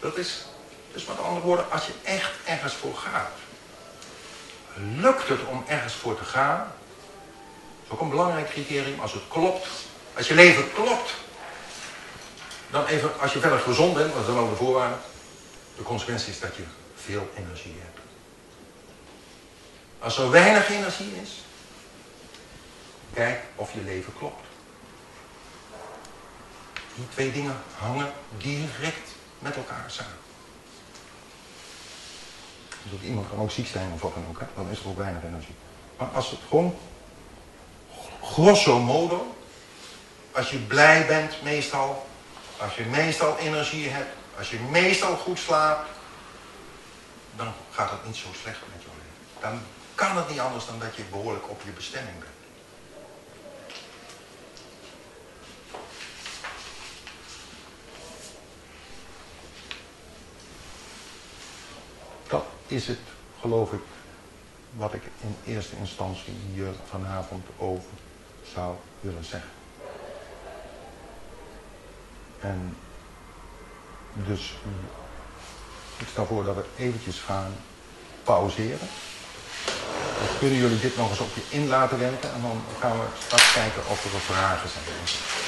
Dat is, dus met andere woorden, als je echt ergens voor gaat, lukt het om ergens voor te gaan, dat is ook een belangrijk criterium, als het klopt, als je leven klopt, dan even, als je verder gezond bent, dat is ook de voorwaarde, de consequentie is dat je veel energie hebt. Als er weinig energie is, kijk of je leven klopt. Die twee dingen hangen direct met elkaar samen. Dus iemand kan ook ziek zijn of wat dan ook, hè? dan is er ook weinig energie. Maar als het gewoon, grosso modo, als je blij bent meestal, als je meestal energie hebt, als je meestal goed slaapt, dan gaat het niet zo slecht met je leven. Dan kan het niet anders dan dat je behoorlijk op je bestemming bent. Dat is het, geloof ik, wat ik in eerste instantie hier vanavond over zou willen zeggen. En dus ik stel voor dat we eventjes gaan pauzeren. Dan kunnen jullie dit nog eens op je in laten werken en dan gaan we straks kijken of er vragen zijn.